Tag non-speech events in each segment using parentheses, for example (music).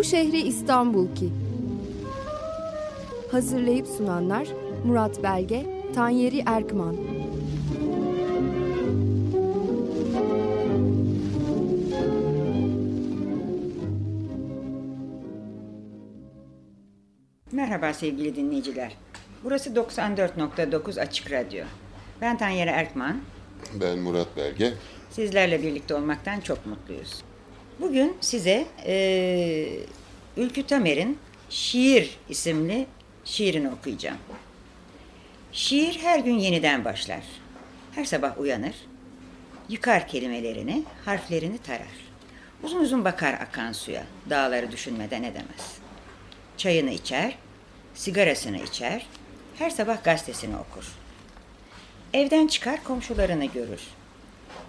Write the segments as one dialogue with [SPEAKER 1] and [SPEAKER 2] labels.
[SPEAKER 1] Bu şehri İstanbul ki. Hazırlayıp sunanlar Murat Belge, Tanyeri Erkman.
[SPEAKER 2] Merhaba sevgili dinleyiciler. Burası 94.9 Açık Radyo. Ben Tanyeri Erkman.
[SPEAKER 3] Ben Murat Belge.
[SPEAKER 2] Sizlerle birlikte olmaktan çok mutluyuz. Bugün size e, Ülkü Tamer'in Şiir isimli şiirini okuyacağım. Şiir her gün yeniden başlar. Her sabah uyanır, yıkar kelimelerini, harflerini tarar. Uzun uzun bakar akan suya, dağları düşünmeden edemez. Çayını içer, sigarasını içer, her sabah gazetesini okur. Evden çıkar komşularını görür.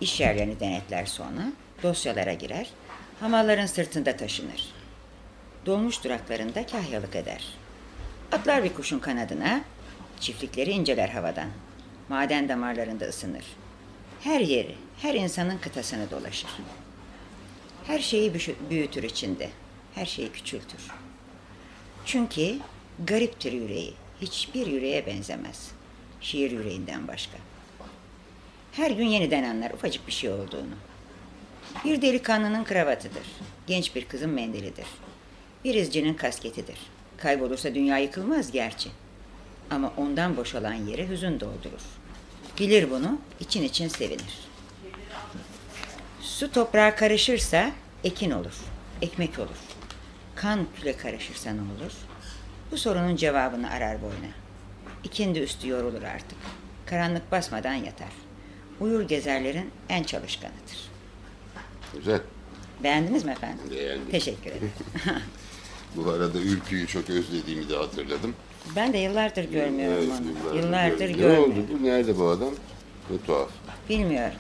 [SPEAKER 2] İş yerlerini denetler sonra, dosyalara girer, hamalların sırtında taşınır. Dolmuş duraklarında kahyalık eder. Atlar bir kuşun kanadına, çiftlikleri inceler havadan. Maden damarlarında ısınır. Her yeri, her insanın kıtasını dolaşır. Her şeyi büyütür içinde, her şeyi küçültür. Çünkü gariptir yüreği, hiçbir yüreğe benzemez. Şiir yüreğinden başka. Her gün yeniden anlar ufacık bir şey olduğunu. Bir delikanlının kravatıdır. Genç bir kızın mendilidir. Bir izcinin kasketidir. Kaybolursa dünya yıkılmaz gerçi. Ama ondan boşalan yere hüzün doldurur. Bilir bunu, için için sevinir. Su toprağa karışırsa ekin olur, ekmek olur. Kan küle karışırsa ne olur? Bu sorunun cevabını arar boyuna. İkindi üstü yorulur artık. Karanlık basmadan yatar. Uyur gezerlerin en çalışkanıdır.
[SPEAKER 3] Güzel.
[SPEAKER 2] Beğendiniz mi efendim?
[SPEAKER 3] Beğendim.
[SPEAKER 2] Teşekkür ederim. (laughs)
[SPEAKER 3] Bu arada ülküyü çok özlediğimi de hatırladım.
[SPEAKER 2] ben de yıllardır görmüyorum
[SPEAKER 3] Evet,
[SPEAKER 2] onu. Yıllardır
[SPEAKER 3] görmüyorum. Ne
[SPEAKER 2] görmüyorum.
[SPEAKER 3] oldu bu? Nerede bu adam? Ne tuhaf.
[SPEAKER 2] Bilmiyorum.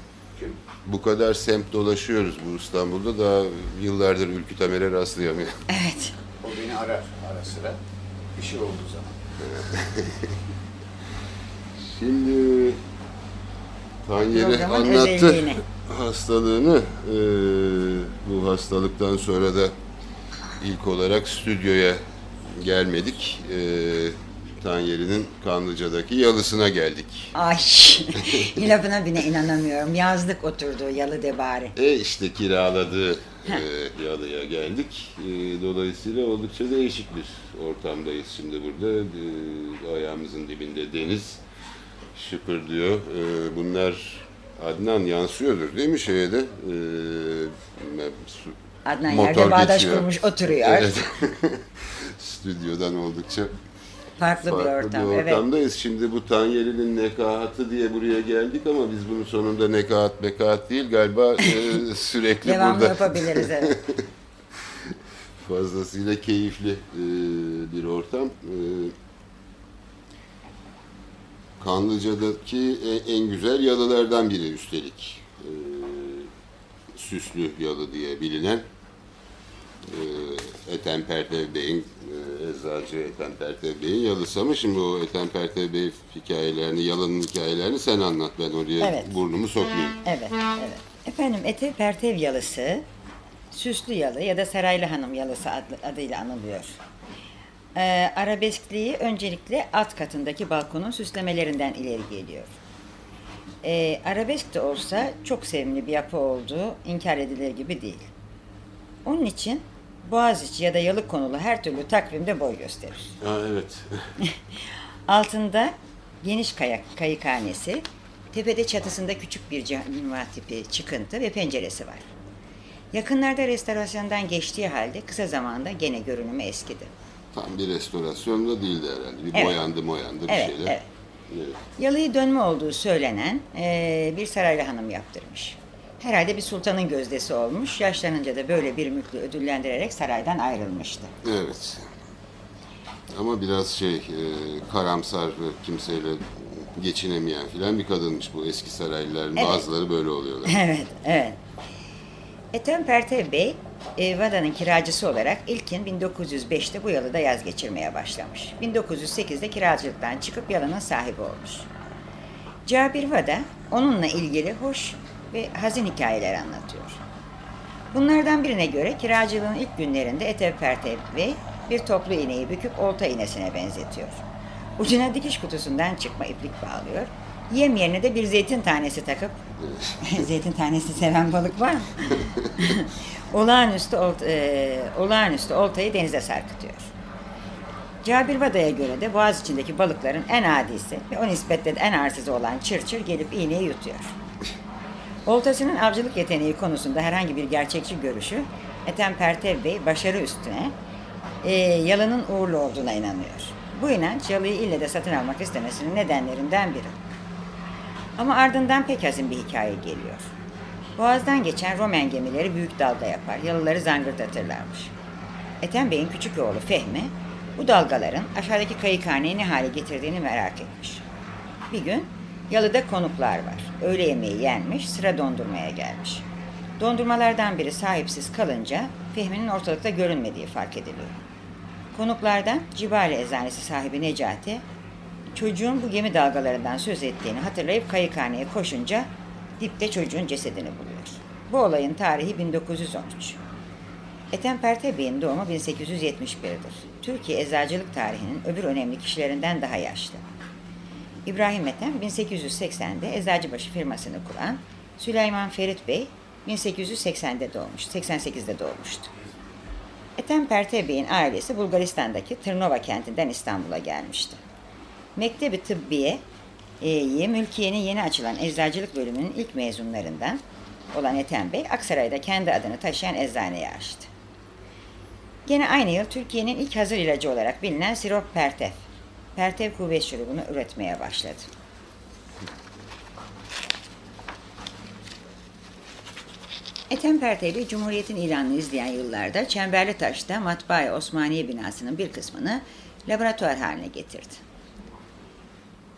[SPEAKER 3] Bu kadar semt dolaşıyoruz bu İstanbul'da da yıllardır Ülkü Tamer'e rastlayamıyorum. (laughs)
[SPEAKER 2] Evet.
[SPEAKER 4] O beni arar ara sıra. Bir şey olduğu zaman. (laughs)
[SPEAKER 3] Şimdi Tanyeri
[SPEAKER 2] Programın
[SPEAKER 3] anlattı
[SPEAKER 2] özelliğini.
[SPEAKER 3] hastalığını. Ee, bu hastalıktan sonra da ilk olarak stüdyoya gelmedik. Ee, Tanyeri'nin Kanlıca'daki yalısına geldik.
[SPEAKER 2] Ay (laughs) lafına bile inanamıyorum. Yazlık oturduğu yalı debari.
[SPEAKER 3] E işte kiraladığı e, yalıya geldik. E, dolayısıyla oldukça değişik bir ortamdayız şimdi burada. E, ayağımızın dibinde deniz şıpırdıyor. E, bunlar Adnan yansıyordur değil mi şeye de? E,
[SPEAKER 2] Adnan
[SPEAKER 3] motor
[SPEAKER 2] yerde bağdaş
[SPEAKER 3] geçiyor.
[SPEAKER 2] kurmuş oturuyor.
[SPEAKER 3] Evet. (laughs) Stüdyodan oldukça
[SPEAKER 2] Farklı, bir
[SPEAKER 3] farklı
[SPEAKER 2] ortam.
[SPEAKER 3] bir
[SPEAKER 2] Evet.
[SPEAKER 3] ortamdayız. Şimdi bu Tanyeli'nin nekahatı diye buraya geldik ama biz bunun sonunda nekahat mekahat değil galiba e, (laughs) sürekli
[SPEAKER 2] Devamlı
[SPEAKER 3] burada
[SPEAKER 2] yapabiliriz evet. (laughs)
[SPEAKER 3] fazlasıyla keyifli e, bir ortam. E, Kanlıca'daki e- en güzel yalılardan biri üstelik. E, süslü yalı diye bilinen e, Ethem Pertev Bey'in e, eczacı Ethem Pertev Bey'in yalısı ama şimdi o Ethem Pertev Bey hikayelerini, yalının hikayelerini sen anlat ben oraya
[SPEAKER 2] Evet.
[SPEAKER 3] burnumu sokmayayım.
[SPEAKER 2] Evet, evet. Efendim Etev Pertev yalısı, Süslü yalı ya da Saraylı Hanım yalısı adlı, adıyla anılıyor. Ee, arabeskliği öncelikle alt katındaki balkonun süslemelerinden ileri geliyor. Ee, arabesk de olsa çok sevimli bir yapı olduğu inkar edilir gibi değil. Onun için Boğaziçi ya da yalı konulu her türlü takvimde boy gösterir.
[SPEAKER 3] Ha, evet. (laughs)
[SPEAKER 2] Altında geniş kayak, kayıkhanesi, tepede çatısında küçük bir cami tipi çıkıntı ve penceresi var. Yakınlarda restorasyondan geçtiği halde kısa zamanda gene görünümü eskidi.
[SPEAKER 3] Tam bir restorasyon da değildi herhalde. Bir
[SPEAKER 2] Evet.
[SPEAKER 3] boyandı moyandı bir
[SPEAKER 2] Evet,
[SPEAKER 3] şeyler.
[SPEAKER 2] evet.
[SPEAKER 3] Evet.
[SPEAKER 2] Yalıyı dönme olduğu söylenen eee, bir saraylı hanım yaptırmış. Herhalde bir sultanın gözdesi olmuş. Yaşlanınca da böyle bir mülkü ödüllendirerek saraydan ayrılmıştı.
[SPEAKER 3] Evet. Ama biraz şey, e, karamsar ve kimseyle geçinemeyen filan bir kadınmış bu eski saraylıların.
[SPEAKER 2] Evet.
[SPEAKER 3] Bazıları böyle oluyorlar. (laughs)
[SPEAKER 2] Evet, evet. Ethem Pertev Bey, e, Vada'nın kiracısı olarak ilkin 1905'te bu yalıda yaz geçirmeye başlamış. 1908'de kiracılıktan çıkıp yalının sahibi olmuş. Cabir Vada, onunla ilgili hoş ve hazin hikayeler anlatıyor. Bunlardan birine göre kiracılığın ilk günlerinde Etev Bey bir toplu iğneyi büküp olta iğnesine benzetiyor. Ucuna dikiş kutusundan çıkma iplik bağlıyor. Yem yerine de bir zeytin tanesi takıp (laughs) zeytin tanesi seven balık var mı? (laughs) olağanüstü, olt, e, olağanüstü oltayı denize sarkıtıyor. Cabir Vada'ya göre de boğaz içindeki balıkların en adisi ve o nispetle de en arsızı olan çırçır gelip iğneyi yutuyor. Oltasının avcılık yeteneği konusunda herhangi bir gerçekçi görüşü Ethem Pertev Bey başarı üstüne e, yalının uğurlu olduğuna inanıyor. Bu inanç yalıyı ille de satın almak istemesinin nedenlerinden biri. Ama ardından pek hazin bir hikaye geliyor. Boğaz'dan geçen Romen gemileri büyük dalga yapar, yalıları zangırdatırlarmış. Ethem Bey'in küçük oğlu Fehmi, bu dalgaların aşağıdaki kayıkhaneyi ne hale getirdiğini merak etmiş. Bir gün yalıda konuklar var. Öğle yemeği yenmiş, sıra dondurmaya gelmiş. Dondurmalardan biri sahipsiz kalınca Fehmi'nin ortalıkta görünmediği fark ediliyor. Konuklardan Cibali Eczanesi sahibi Necati, çocuğun bu gemi dalgalarından söz ettiğini hatırlayıp kayıkhaneye koşunca dipte çocuğun cesedini buluyor. Bu olayın tarihi 1913. Ethem Perte Bey'in doğumu 1871'dir. Türkiye eczacılık tarihinin öbür önemli kişilerinden daha yaşlı. İbrahim Ethem 1880'de Eczacıbaşı firmasını kuran Süleyman Ferit Bey 1880'de doğmuş, 88'de doğmuştu. Ethem Perte Bey'in ailesi Bulgaristan'daki Tırnova kentinden İstanbul'a gelmişti. Mektebi Tıbbiye e, Mülkiye'nin yeni açılan eczacılık bölümünün ilk mezunlarından olan Ethem Bey, Aksaray'da kendi adını taşıyan eczaneyi açtı. Gene aynı yıl Türkiye'nin ilk hazır ilacı olarak bilinen sirop Pertev, Pertev kuvvet şurubunu üretmeye başladı. Ethem Pertev'i Cumhuriyet'in ilanını izleyen yıllarda Çemberli Taş'ta Matbaa Osmaniye binasının bir kısmını laboratuvar haline getirdi.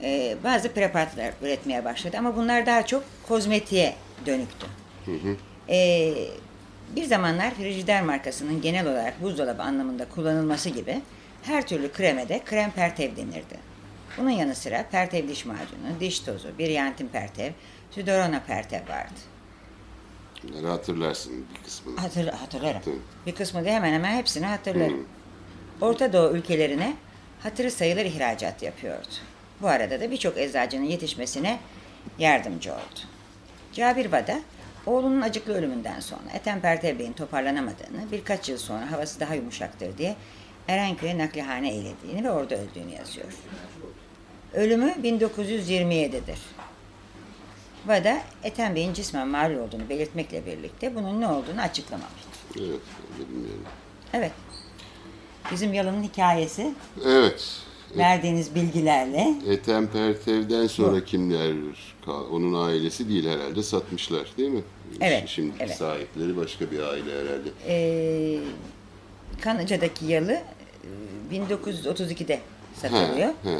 [SPEAKER 2] Ee, bazı preparatlar üretmeye başladı ama bunlar daha çok kozmetiğe dönüktü. Ee, bir zamanlar Frigidaire markasının genel olarak buzdolabı anlamında kullanılması gibi her türlü kreme de krem pertev denirdi. Bunun yanı sıra pertev diş macunu, diş tozu, biriyantin pertev, südorona pertev vardı.
[SPEAKER 3] Bunları hatırlarsın bir kısmını.
[SPEAKER 2] Hatır, hatırlarım.
[SPEAKER 3] Tabii.
[SPEAKER 2] Bir kısmı da hemen hemen hepsini hatırlarım. Orta Doğu ülkelerine hatırı sayılır ihracat yapıyordu. Bu arada da birçok eczacının yetişmesine yardımcı oldu. Cabir Vada, oğlunun acıklı ölümünden sonra Ethem Pertev Bey'in toparlanamadığını, birkaç yıl sonra havası daha yumuşaktır diye Erenköy'e naklihane eylediğini ve orada öldüğünü yazıyor. Ölümü 1927'dir. Vada, Ethem Bey'in cismen malul olduğunu belirtmekle birlikte bunun ne olduğunu açıklamamıştır.
[SPEAKER 3] Evet, bilmiyorum.
[SPEAKER 2] Evet. Bizim yalının hikayesi
[SPEAKER 3] Evet.
[SPEAKER 2] Verdiğiniz bilgilerle
[SPEAKER 3] Ethem Pertev'den sonra
[SPEAKER 2] Bu.
[SPEAKER 3] kimler onun ailesi değil herhalde satmışlar değil mi?
[SPEAKER 2] Evet,
[SPEAKER 3] Şimdiki
[SPEAKER 2] evet.
[SPEAKER 3] sahipleri başka bir aile herhalde.
[SPEAKER 2] e, Kanıca'daki yalı e, 1932'de satılıyor.
[SPEAKER 3] He, he.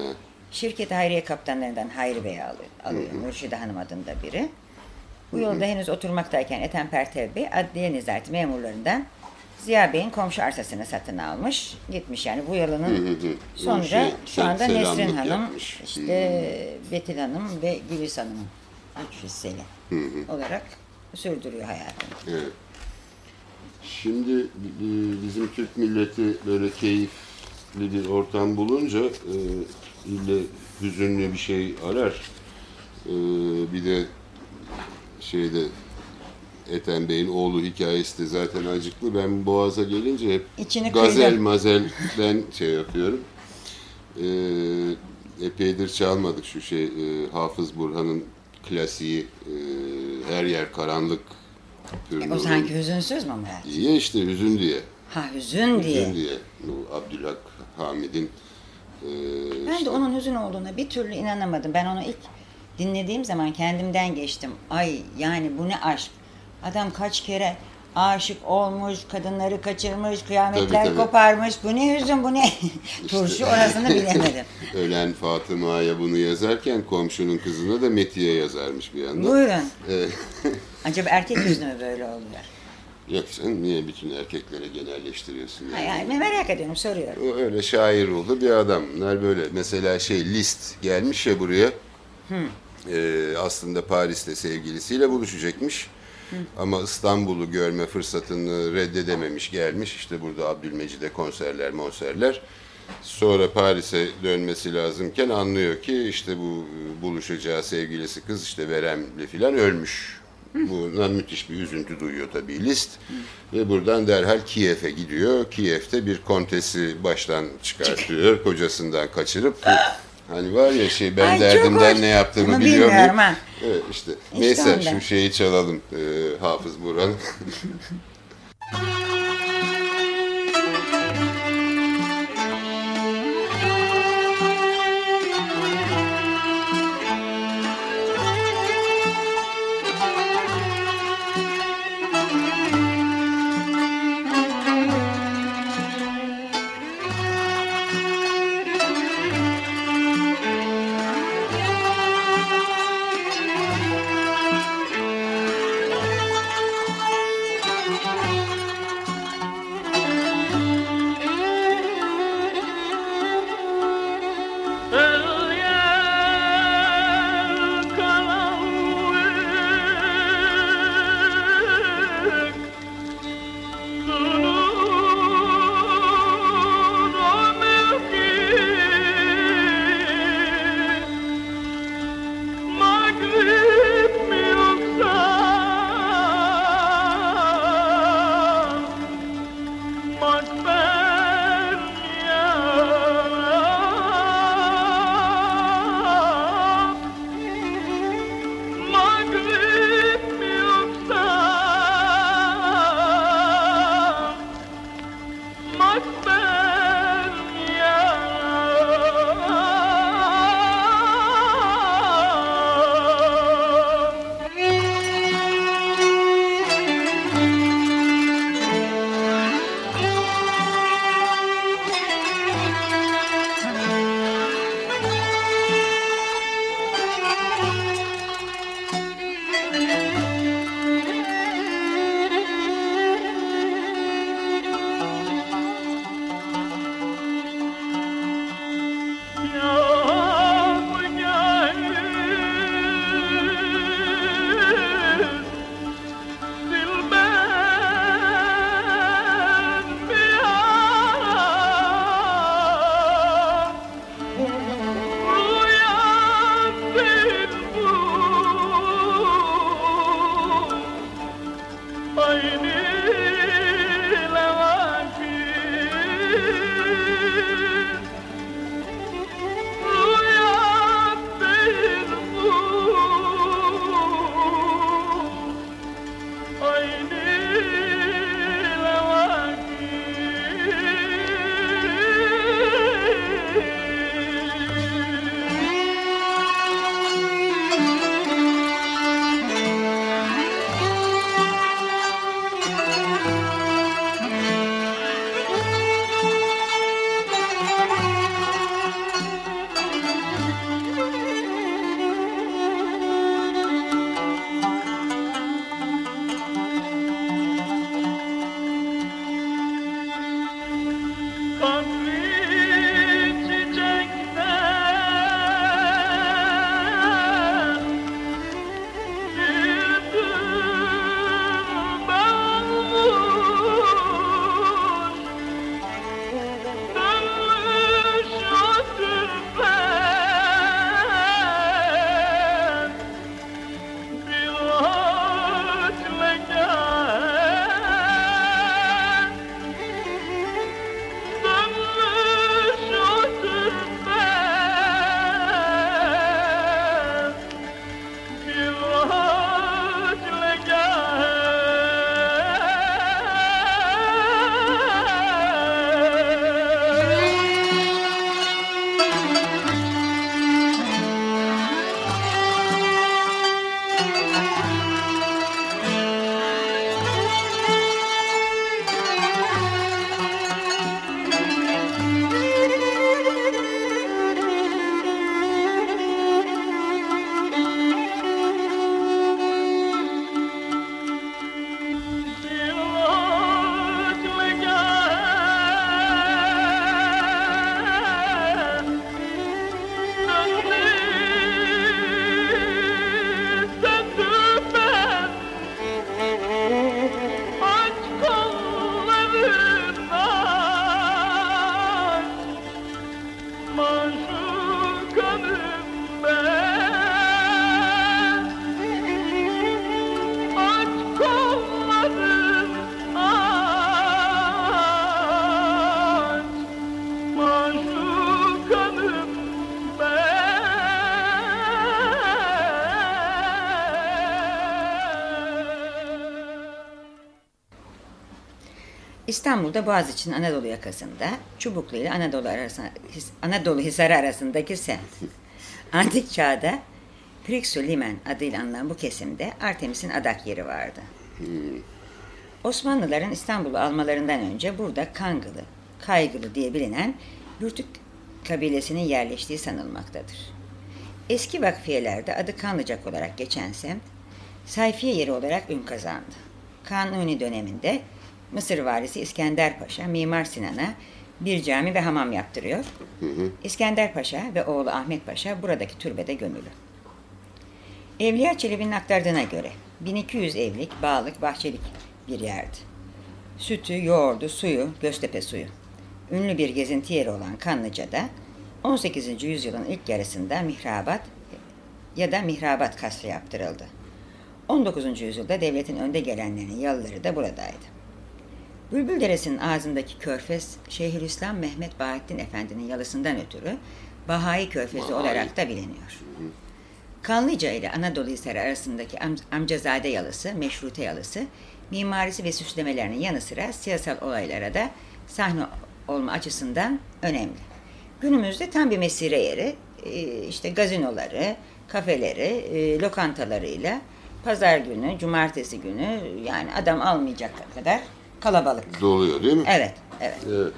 [SPEAKER 2] Şirket Hayriye kaptanlarından Hayri Bey alıyor. alıyor. Mürşide Hanım adında biri. Bu yolda henüz oturmaktayken Ethem Pertev Bey adliye nezareti memurlarından Ziya Bey'in komşu arsasını satın almış. Gitmiş yani bu yalının sonra
[SPEAKER 3] Şey,
[SPEAKER 2] şu anda Nesrin Hanım,
[SPEAKER 3] yapmış.
[SPEAKER 2] işte Betül Hanım ve Gülis Hanım'ın üç hisseli olarak sürdürüyor hayatını.
[SPEAKER 3] Evet. Şimdi bizim Türk milleti böyle keyifli bir ortam bulunca e, ille hüzünlü bir şey arar. E, bir de şeyde Ethem Bey'in oğlu hikayesi de zaten acıklı. Ben Boğaz'a gelince hep
[SPEAKER 2] İçini
[SPEAKER 3] gazel
[SPEAKER 2] kıydın.
[SPEAKER 3] mazelden şey yapıyorum. E, epeydir çalmadık şu şey e, Hafız Burhan'ın klasiği e, her yer karanlık.
[SPEAKER 2] E, o sanki hüzünsüz mü Murat?
[SPEAKER 3] İyi işte hüzün diye.
[SPEAKER 2] Ha hüzün diye.
[SPEAKER 3] Hüzün diye. Bu Abdülhak Hamid'in e,
[SPEAKER 2] Ben
[SPEAKER 3] işte-
[SPEAKER 2] de onun hüzün olduğuna bir türlü inanamadım. Ben onu ilk dinlediğim zaman kendimden geçtim. Ay yani bu ne aşk. Adam kaç kere aşık olmuş, kadınları kaçırmış, kıyametler
[SPEAKER 3] Tabii, tabii.
[SPEAKER 2] koparmış. Bu ne hüzün, bu ne turşu (laughs) orasını bilemedim. (laughs)
[SPEAKER 3] Ölen Fatıma'ya bunu yazarken komşunun kızına da Metiye yazarmış bir yandan.
[SPEAKER 2] Buyurun. (laughs) Acaba erkek hüznü mü böyle oluyor?
[SPEAKER 3] yok sen niye bütün erkeklere genelleştiriyorsun? Yani?
[SPEAKER 2] ay, merak ediyorum, soruyorum.
[SPEAKER 3] O öyle şair ruhlu bir adam. Bunlar böyle mesela şey list gelmiş ya buraya. E, aslında Paris'te sevgilisiyle buluşacakmış. Ama İstanbul'u görme fırsatını reddedememiş gelmiş. İşte burada Abdülmecid'e konserler, monserler. Sonra Paris'e dönmesi lazımken anlıyor ki işte bu e, buluşacağı sevgilisi kız işte veremli filan ölmüş. Bundan müthiş bir üzüntü duyuyor tabii Liszt. Ve buradan derhal Kiev'e gidiyor. Kiev'te bir kontesi baştan çıkartıyor. Kocasından kaçırıp hani var ya şey ben
[SPEAKER 2] Ay,
[SPEAKER 3] derdimden ne yaptığımı biliyor muyum?
[SPEAKER 2] ha.
[SPEAKER 3] Evet işte.
[SPEAKER 2] İşte
[SPEAKER 3] Neyse şu şeyi çalalım e, Hafız Burhan. (laughs)
[SPEAKER 2] İstanbul'da Boğaziçi'nin Anadolu yakasında Çubuklu ile Anadolu, arasında, Anadolu Hisarı arasındaki semt. (laughs) Antik çağda Prixu Limen adıyla anılan bu kesimde Artemis'in adak yeri vardı. Osmanlıların İstanbul'u almalarından önce burada Kangılı, Kaygılı diye bilinen Bürtük kabilesinin yerleştiği sanılmaktadır. Eski vakfiyelerde adı Kanlıcak olarak geçen semt, sayfiye yeri olarak ün kazandı. Kanuni döneminde Mısır valisi İskender Paşa, Mimar Sinan'a bir cami ve hamam yaptırıyor. İskender Paşa ve oğlu Ahmet Paşa buradaki türbede gömülü. Evliya Çelebi'nin aktardığına göre 1200 evlik, bağlık, bahçelik bir yerdi. Sütü, yoğurdu, suyu, Göztepe suyu. Ünlü bir gezinti yeri olan Kanlıca'da 18. yüzyılın ilk yarısında mihrabat ya da mihrabat kasrı yaptırıldı. 19. yüzyılda devletin önde gelenlerinin yalıları da buradaydı. Bülbül Deresi'nin ağzındaki körfez Şeyhülislam Mehmet Bahattin Efendi'nin yalısından ötürü Bahai Körfezi
[SPEAKER 3] Bahai.
[SPEAKER 2] olarak da biliniyor. Kanlıca ile Anadolu Hisarı arasındaki am- Amcazade yalısı, Meşrute yalısı, mimarisi ve süslemelerinin yanı sıra siyasal olaylara da sahne olma açısından önemli. Günümüzde tam bir mesire yeri, e, işte gazinoları, kafeleri, e, lokantalarıyla pazar günü, cumartesi günü yani adam almayacak kadar kalabalık.
[SPEAKER 3] Doluyor değil mi?
[SPEAKER 2] Evet, evet.
[SPEAKER 3] Evet.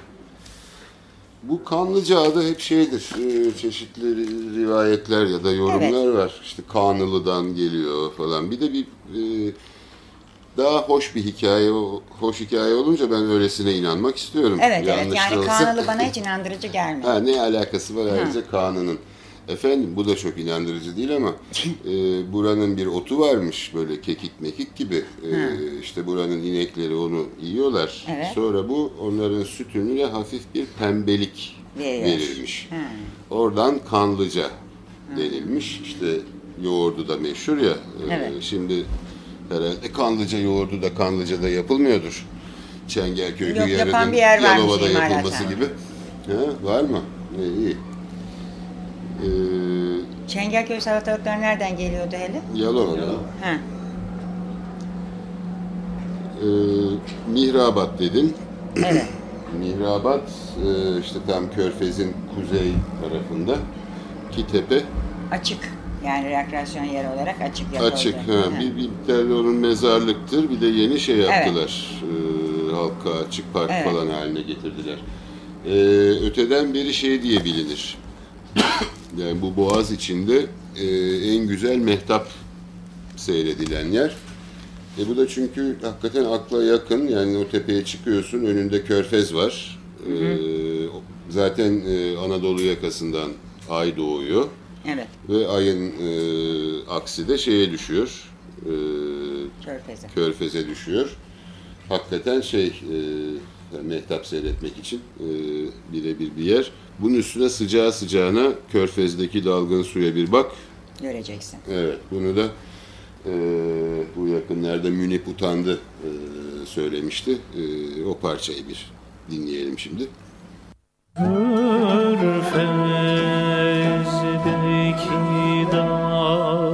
[SPEAKER 3] Bu Kanlıca'da hep şeydir, e, çeşitli ri- rivayetler ya da yorumlar var. İşte Kanlı'dan geliyor falan. Bir de bir e, daha hoş bir hikaye, hoş hikaye olunca ben öylesine inanmak istiyorum.
[SPEAKER 2] Evet, evet.
[SPEAKER 3] Yanlış da
[SPEAKER 2] Yani
[SPEAKER 3] olsa.
[SPEAKER 2] Kanalı bana hiç inandırıcı gelmedi.
[SPEAKER 3] Ha, ne alakası var ayrıca Kaan'ın? Efendim bu da çok inandırıcı değil ama (laughs) e, buranın bir otu varmış böyle kekik mekik gibi. E, işte buranın inekleri onu yiyorlar.
[SPEAKER 2] Evet.
[SPEAKER 3] Sonra bu onların sütününe hafif bir pembelik
[SPEAKER 2] Veriyor.
[SPEAKER 3] verilmiş.
[SPEAKER 2] Ha.
[SPEAKER 3] Oradan kanlıca denilmiş. İşte yoğurdu da meşhur ya. E,
[SPEAKER 2] Evet.
[SPEAKER 3] Şimdi herhalde kanlıca yoğurdu da kanlıca'da yapılmıyordur. Çengelköy
[SPEAKER 2] Yok, yapan bir yer varmış
[SPEAKER 3] Yalova'da
[SPEAKER 2] imalathanede.
[SPEAKER 3] yapılması gibi. Ha, var mı? İyi. iyi. Ee,
[SPEAKER 2] Çengelköy salatalıkları nereden geliyordu hele?
[SPEAKER 3] Yalova'da.
[SPEAKER 2] Ha.
[SPEAKER 3] Ee, Mihrabat dedin.
[SPEAKER 2] Evet. (clears throat)
[SPEAKER 3] Mihrabat e, işte tam Körfez'in kuzey tarafında. ki tepe
[SPEAKER 2] Açık. Yani rekreasyon yeri olarak açık yapıldı.
[SPEAKER 3] açık. Ha,
[SPEAKER 2] Hı.
[SPEAKER 3] bir, bir onun mezarlıktır. Bir de yeni şey yaptılar. Ee, halka açık park
[SPEAKER 2] Evet.
[SPEAKER 3] falan haline getirdiler. Ee, öteden beri şey diye bilinir. (coughs) yani bu boğaz içinde e, en güzel mehtap seyredilen yer. E bu da çünkü hakikaten akla yakın. Yani o tepeye çıkıyorsun, önünde körfez var. Ee, zaten e, Anadolu yakasından ay doğuyor.
[SPEAKER 2] Evet.
[SPEAKER 3] Ve ayın e, aksi de şeye düşüyor. E,
[SPEAKER 2] Körfezi.
[SPEAKER 3] körfeze düşüyor. Hakikaten şey e, mehtap seyretmek için e, birebir bir yer. Bunun üstüne sıcağı sıcağına körfezdeki dalgın suya bir bak.
[SPEAKER 2] Göreceksin.
[SPEAKER 3] Evet, bunu da e, bu yakınlarda Münip Utandı e, söylemişti. E, o parçayı bir dinleyelim şimdi.
[SPEAKER 5] Körfezdeki dalgın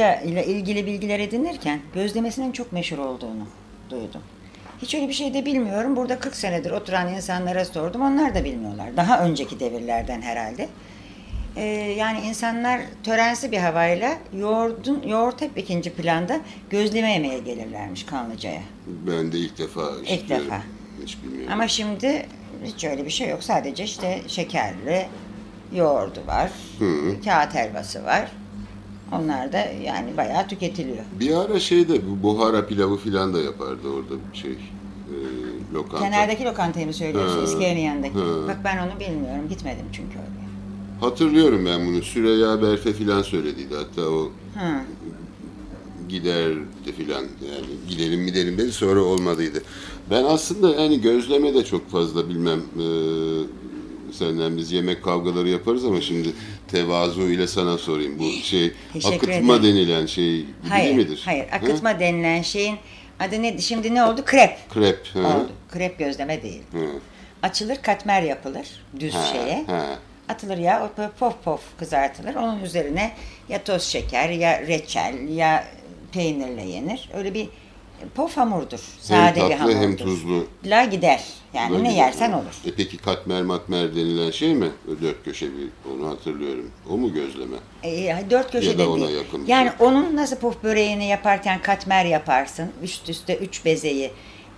[SPEAKER 2] Kanlıca ile ilgili bilgiler edinirken gözlemesinin çok meşhur olduğunu duydum. Hiç öyle bir şey de bilmiyorum. Burada 40 senedir oturan insanlara sordum. Onlar da bilmiyorlar. Daha önceki devirlerden herhalde. Ee, yani insanlar törensi bir havayla yoğurdun, yoğurt hep ikinci planda gözleme yemeye gelirlermiş Kanlıca'ya.
[SPEAKER 3] Ben de ilk defa işitiyorum.
[SPEAKER 2] defa.
[SPEAKER 3] Hiç bilmiyorum.
[SPEAKER 2] Ama şimdi hiç öyle bir şey yok. Sadece işte şekerli yoğurdu var. Kağıt helvası var. Onlar da yani bayağı tüketiliyor.
[SPEAKER 3] Bir ara şeyde bu buhara pilavı filan da yapardı orada bir şey. E, lokanta.
[SPEAKER 2] Kenardaki lokantayı mı söylüyorsun? İskelenin yanındaki.
[SPEAKER 3] Ha.
[SPEAKER 2] Bak ben onu bilmiyorum. Gitmedim çünkü oraya.
[SPEAKER 3] Hatırlıyorum ben bunu. Süreyya Berfe filan söylediydi. Hatta o
[SPEAKER 2] Ha.
[SPEAKER 3] giderdi filan yani gidelim gidelim dedi sonra olmadıydı. Ben aslında yani gözleme de çok fazla bilmem e, senden biz yemek kavgaları yaparız ama şimdi tevazu ile sana sorayım bu şey
[SPEAKER 2] Teşekkür
[SPEAKER 3] akıtma
[SPEAKER 2] ederim.
[SPEAKER 3] denilen şey gibi
[SPEAKER 2] Hayır,
[SPEAKER 3] midir?
[SPEAKER 2] hayır.
[SPEAKER 3] Ha?
[SPEAKER 2] Akıtma denilen şeyin adı ne? Şimdi ne oldu? Krep
[SPEAKER 3] Krep. Ha.
[SPEAKER 2] oldu. Krep gözleme değil.
[SPEAKER 3] Ha.
[SPEAKER 2] Açılır, katmer yapılır düz
[SPEAKER 3] Ha,
[SPEAKER 2] şeye.
[SPEAKER 3] ha.
[SPEAKER 2] Atılır ya, pof pof kızartılır. Onun üzerine ya toz şeker, ya reçel, ya peynirle yenir. Öyle bir pof hamurdur.
[SPEAKER 3] Hem
[SPEAKER 2] Sade bir
[SPEAKER 3] tatlı
[SPEAKER 2] hamurdur.
[SPEAKER 3] hem tuzlu.
[SPEAKER 2] La gider. Yani
[SPEAKER 3] Böyle
[SPEAKER 2] ne yersen olur.
[SPEAKER 3] E peki katmer matmer denilen şey mi? O dört köşe bir onu hatırlıyorum. O mu gözleme?
[SPEAKER 2] E, dört köşe
[SPEAKER 3] Ya da ona
[SPEAKER 2] değil.
[SPEAKER 3] yakın bir
[SPEAKER 2] Yani
[SPEAKER 3] şey.
[SPEAKER 2] onun nasıl puf böreğini yaparken katmer yaparsın. Üst üste üç bezeyi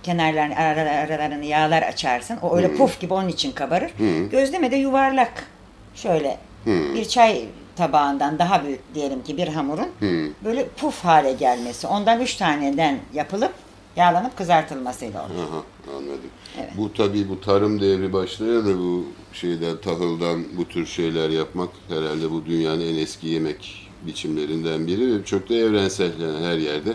[SPEAKER 2] kenarlarını ara- aralarını yağlar açarsın. O öyle puf gibi onun için kabarır. Gözleme de yuvarlak. Şöyle bir çay tabağından daha büyük diyelim ki bir hamurun böyle puf hale gelmesi. Ondan üç taneden yapılıp yağlanıp kızartılmasıyla olur.
[SPEAKER 3] Aha, anladım. Bu tabii bu tarım devri başlıyor da bu şeyden tahıldan bu tür şeyler yapmak herhalde bu dünyanın en eski yemek biçimlerinden biri ve çok da evrensel yani her yerde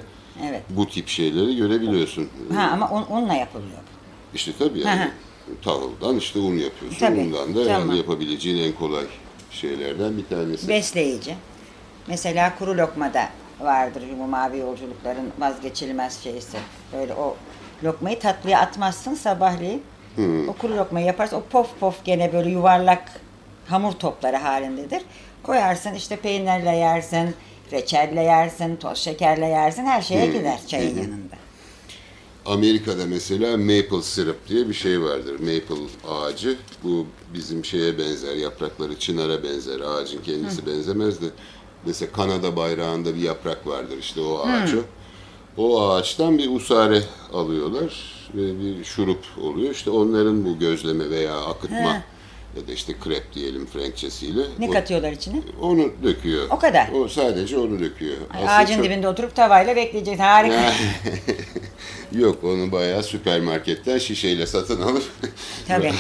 [SPEAKER 2] Evet.
[SPEAKER 3] bu tip şeyleri görebiliyorsun.
[SPEAKER 2] Ha ama un, unla yapılıyor.
[SPEAKER 3] İşte tabii yani
[SPEAKER 2] hı.
[SPEAKER 3] tahıldan işte un yapıyorsun.
[SPEAKER 2] Tabii,
[SPEAKER 3] Undan da
[SPEAKER 2] tamam.
[SPEAKER 3] yani yapabileceğin en kolay şeylerden bir tanesi.
[SPEAKER 2] Besleyici. Mesela kuru lokmada vardır bu mavi yolculukların vazgeçilmez şeysi. Böyle o lokmayı tatlıya atmazsın sabahleyin. O kuru lokmayı yaparsın. O pof pof gene böyle yuvarlak hamur topları halindedir. Koyarsın işte peynirle yersin, reçelle yersin, toz şekerle yersin. Her şeye gider çayın yanında.
[SPEAKER 3] Amerika'da mesela maple syrup diye bir şey vardır. Maple ağacı. Bu bizim şeye benzer, yaprakları çınara benzer. Ağacın kendisi benzemez de. Mesela Kanada bayrağında bir yaprak vardır işte o ağaç o. O ağaçtan bir usare alıyorlar ve bir şurup oluyor. İşte onların bu gözleme veya akıtma
[SPEAKER 2] Ha.
[SPEAKER 3] Ya da işte krep diyelim Frenkçesiyle.
[SPEAKER 2] Ne
[SPEAKER 3] o-
[SPEAKER 2] katıyorlar içine?
[SPEAKER 3] Onu döküyor.
[SPEAKER 2] O kadar.
[SPEAKER 3] O sadece onu döküyor. Aslında
[SPEAKER 2] Ağacın
[SPEAKER 3] çok-
[SPEAKER 2] dibinde oturup tavayla bekleyeceksin. Harika. (laughs)
[SPEAKER 3] Yok onu bayağı süpermarketten şişeyle satın alıp (laughs)
[SPEAKER 2] Tabii.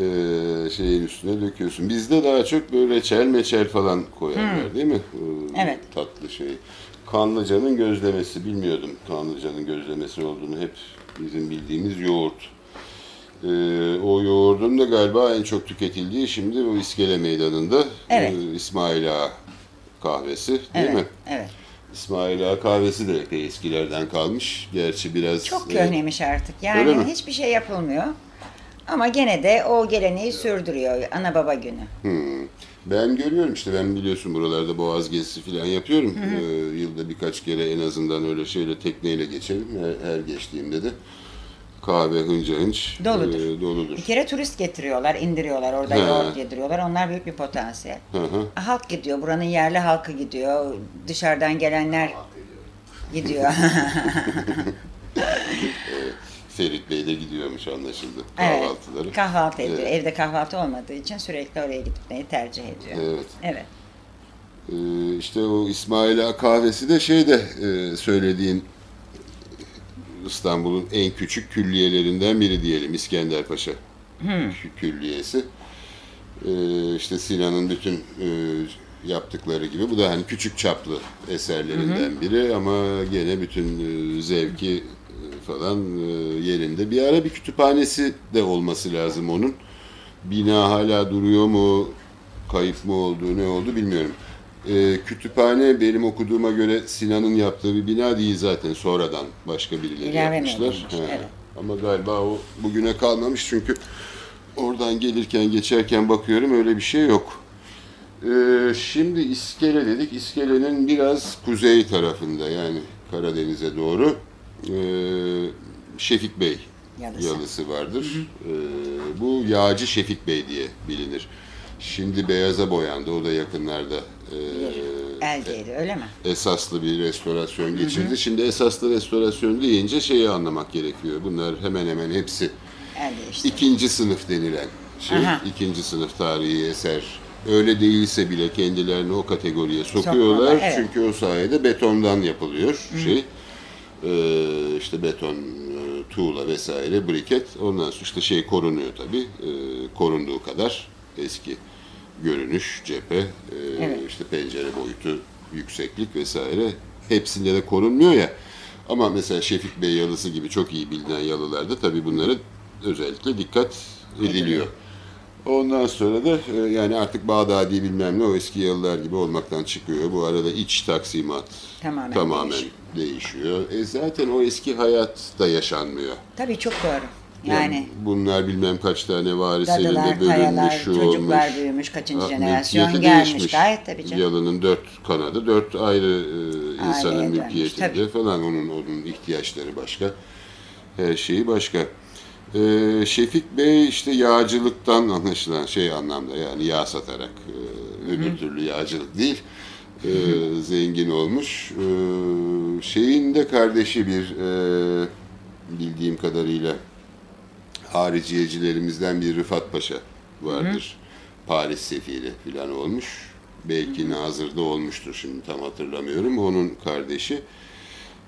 [SPEAKER 3] eee, (laughs) şeyin üstüne döküyorsun. Bizde daha çok böyle reçel meçel falan koyarlar değil mi? Ee,
[SPEAKER 2] Evet.
[SPEAKER 3] Tatlı şey. Kanlıca'nın gözlemesi bilmiyordum. Kanlıca'nın gözlemesi olduğunu hep bizim bildiğimiz yoğurt. Ee, o yoğurdun da galiba en çok tüketildiği şimdi o İskele Meydanı'nda
[SPEAKER 2] Evet.
[SPEAKER 3] e, İsmail Ağa kahvesi değil
[SPEAKER 2] evet.
[SPEAKER 3] mi?
[SPEAKER 2] Evet.
[SPEAKER 3] İsmail Ağa kahvesi de epey eskilerden kalmış. Gerçi biraz...
[SPEAKER 2] Çok
[SPEAKER 3] e,
[SPEAKER 2] köhneymiş artık.
[SPEAKER 3] Öyle
[SPEAKER 2] Yani
[SPEAKER 3] mi?
[SPEAKER 2] hiçbir şey yapılmıyor. Ama gene de o geleneği sürdürüyor ana baba günü.
[SPEAKER 3] Hmm. Ben görüyorum işte ben biliyorsun buralarda boğaz gezisi falan yapıyorum. Ee, yılda birkaç kere en azından öyle şeyle tekneyle geçelim her, her geçtiğimde de. Kahve hınca hınç
[SPEAKER 2] Doludur.
[SPEAKER 3] e, doludur.
[SPEAKER 2] Bir kere turist getiriyorlar, indiriyorlar, orada
[SPEAKER 3] He.
[SPEAKER 2] yoğurt yediriyorlar. Onlar büyük bir potansiyel.
[SPEAKER 3] Hı hı.
[SPEAKER 2] Halk gidiyor, buranın yerli halkı gidiyor. Dışarıdan gelenler gidiyor. (laughs) (laughs)
[SPEAKER 3] Ferit Bey de gidiyormuş anlaşıldı
[SPEAKER 2] Evet,
[SPEAKER 3] kahvaltıları.
[SPEAKER 2] kahvaltı ediyor.
[SPEAKER 3] Evet.
[SPEAKER 2] Evde kahvaltı olmadığı için sürekli oraya gitmeyi tercih ediyor.
[SPEAKER 3] Evet.
[SPEAKER 2] Evet.
[SPEAKER 3] Ee, işte o İsmail Ağa kahvesi de şeyde e, söylediğin İstanbul'un en küçük külliyelerinden biri diyelim İskenderpaşa Kü- Külliyesi. Ee, işte Sinan'ın bütün e, yaptıkları gibi bu da hani küçük çaplı eserlerinden biri ama gene bütün e, zevki e, falan e, yerinde. Bir ara bir kütüphanesi de olması lazım onun. Bina hala duruyor mu, kayıp mı oldu, ne oldu bilmiyorum. Ee, kütüphane benim okuduğuma göre Sinan'ın yaptığı bir bina değil zaten sonradan başka birileri
[SPEAKER 2] İlave
[SPEAKER 3] yapmışlar.
[SPEAKER 2] edilmiş? Evet.
[SPEAKER 3] Ama galiba o bugüne kalmamış çünkü oradan gelirken geçerken bakıyorum öyle bir şey yok. Ee, şimdi İskele dedik. İskele'nin biraz kuzey tarafında yani Karadeniz'e doğru ee, Şefik Bey
[SPEAKER 2] Yalısı.
[SPEAKER 3] yalısı vardır. Ee, bu Yağcı Şefik Bey diye bilinir. Şimdi beyaza boyandı. O da yakınlarda ee,
[SPEAKER 2] Eldeydi öyle mi?
[SPEAKER 3] esaslı bir restorasyon geçirdi. Şimdi esaslı restorasyon deyince şeyi anlamak gerekiyor. Bunlar hemen hemen hepsi
[SPEAKER 2] El değişti.
[SPEAKER 3] ikinci sınıf denilen şey.
[SPEAKER 2] Aha.
[SPEAKER 3] ikinci sınıf tarihi eser. Öyle değilse bile kendilerini o kategoriye sokuyorlar.
[SPEAKER 2] Sokuyorlar, evet.
[SPEAKER 3] Çünkü o sayede betondan yapılıyor şey. Ee, işte beton, e, tuğla vesaire, briket. Ondan sonra işte şey korunuyor tabii. Ee, korunduğu kadar eski görünüş, cephe, e,
[SPEAKER 2] Evet.
[SPEAKER 3] işte pencere boyutu, yükseklik vesaire. Hepsinde de korunmuyor ya. Ama mesela Şefik Bey yalısı gibi çok iyi bilinen yalılarda tabii bunlara özellikle dikkat ediliyor. Ondan sonra da e, yani artık Bağdadi bilmem ne o eski yalılar gibi olmaktan çıkıyor. Bu arada iç taksimat
[SPEAKER 2] Tamamen
[SPEAKER 3] tamamen
[SPEAKER 2] değişiyor.
[SPEAKER 3] değişiyor. E zaten o eski hayat da yaşanmıyor.
[SPEAKER 2] Tabii çok doğru. Yani
[SPEAKER 3] bunlar bilmem kaç tane varislerinde
[SPEAKER 2] dadılar,
[SPEAKER 3] bölünmüş,
[SPEAKER 2] tayalar,
[SPEAKER 3] şu
[SPEAKER 2] çocuklar
[SPEAKER 3] olmuş.
[SPEAKER 2] büyümüş, kaçıncı jenerasyon gelmiş.
[SPEAKER 3] değişmiş.
[SPEAKER 2] Gayet tabii canım.
[SPEAKER 3] Yalının dört kanadı, dört ayrı e, insanın
[SPEAKER 2] dönmüş,
[SPEAKER 3] mülkiyetinde
[SPEAKER 2] tabii.
[SPEAKER 3] falan onun onun ihtiyaçları başka. Her şeyi başka. E, Şefik Bey işte yağcılıktan anlaşılan şey anlamda yani yağ satarak e, öbür türlü yağcılık değil. e, zengin olmuş. E, şeyin de kardeşi bir e, bildiğim kadarıyla hariciyecilerimizden bir Rıfat Paşa vardır. Paris sefiri falan olmuş. Belki Nazır'da olmuştur şimdi tam hatırlamıyorum. Onun kardeşi.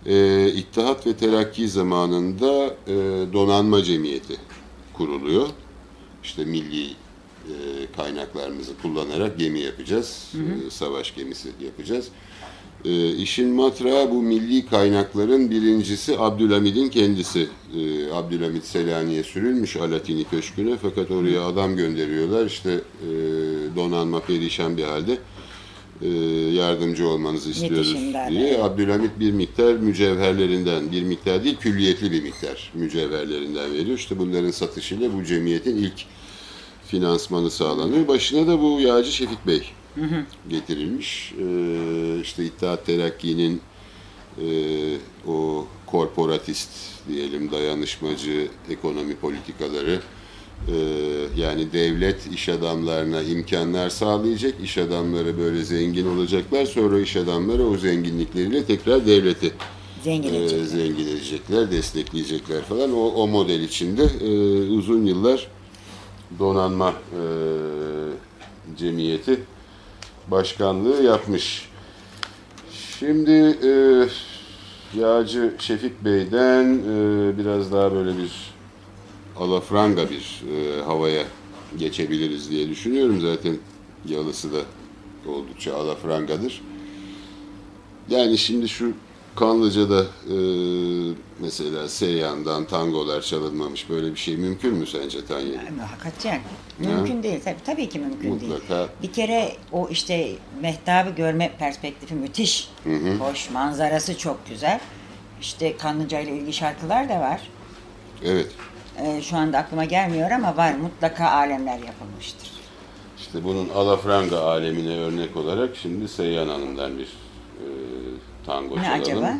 [SPEAKER 3] Ee, İttihat ve Terakki zamanında e, donanma cemiyeti kuruluyor. İşte milli e, kaynaklarımızı kullanarak gemi yapacağız. E, savaş gemisi yapacağız. E, işin matrağı bu milli kaynakların birincisi Abdülhamid'in kendisi. E, Abdülhamid Selanik'e sürülmüş Alatini Köşkü'ne fakat oraya adam gönderiyorlar. İşte e, donanma perişan bir halde e, yardımcı olmanızı istiyoruz diye.
[SPEAKER 2] evet.
[SPEAKER 3] Abdülhamid bir miktar mücevherlerinden, bir miktar değil külliyetli bir miktar mücevherlerinden veriyor. İşte bunların satışıyla bu cemiyetin ilk finansmanı sağlanıyor. Başına da bu Yağcı Şefik Bey getirilmiş. Ee, işte İttihat Terakki'nin e, o korporatist diyelim dayanışmacı ekonomi politikaları e, yani devlet iş adamlarına imkanlar sağlayacak, iş adamları böyle zengin olacaklar, sonra iş adamları o zenginlikleriyle tekrar devleti
[SPEAKER 2] Zengin
[SPEAKER 3] e, zengin edecekler, destekleyecekler falan. O, o model içinde e, uzun yıllar donanma e, cemiyeti başkanlığı yapmış. Şimdi e, Yağcı Şefik Bey'den e, biraz daha böyle bir alafranga bir e, havaya geçebiliriz diye düşünüyorum. Zaten yalısı da oldukça alafrangadır. Yani şimdi şu Kanlıca'da e, mesela Seyyan'dan tangolar çalınmamış böyle bir şey mümkün mü sence Tanyeli?
[SPEAKER 2] Hakikaten mümkün değil tabii tabii ki mümkün değil.
[SPEAKER 3] Mutlaka.
[SPEAKER 2] Bir kere o işte mehtabı görme perspektifi müthiş. Hoş, manzarası çok güzel. İşte Kanlıca ile ilgili şarkılar da var.
[SPEAKER 3] Evet.
[SPEAKER 2] Ee, şu anda aklıma gelmiyor ama var mutlaka alemler yapılmıştır.
[SPEAKER 3] İşte bunun alafranga alemine örnek olarak şimdi Seyyan Hanım'dan bir e, tango
[SPEAKER 2] Ne
[SPEAKER 3] çalalım.
[SPEAKER 2] acaba?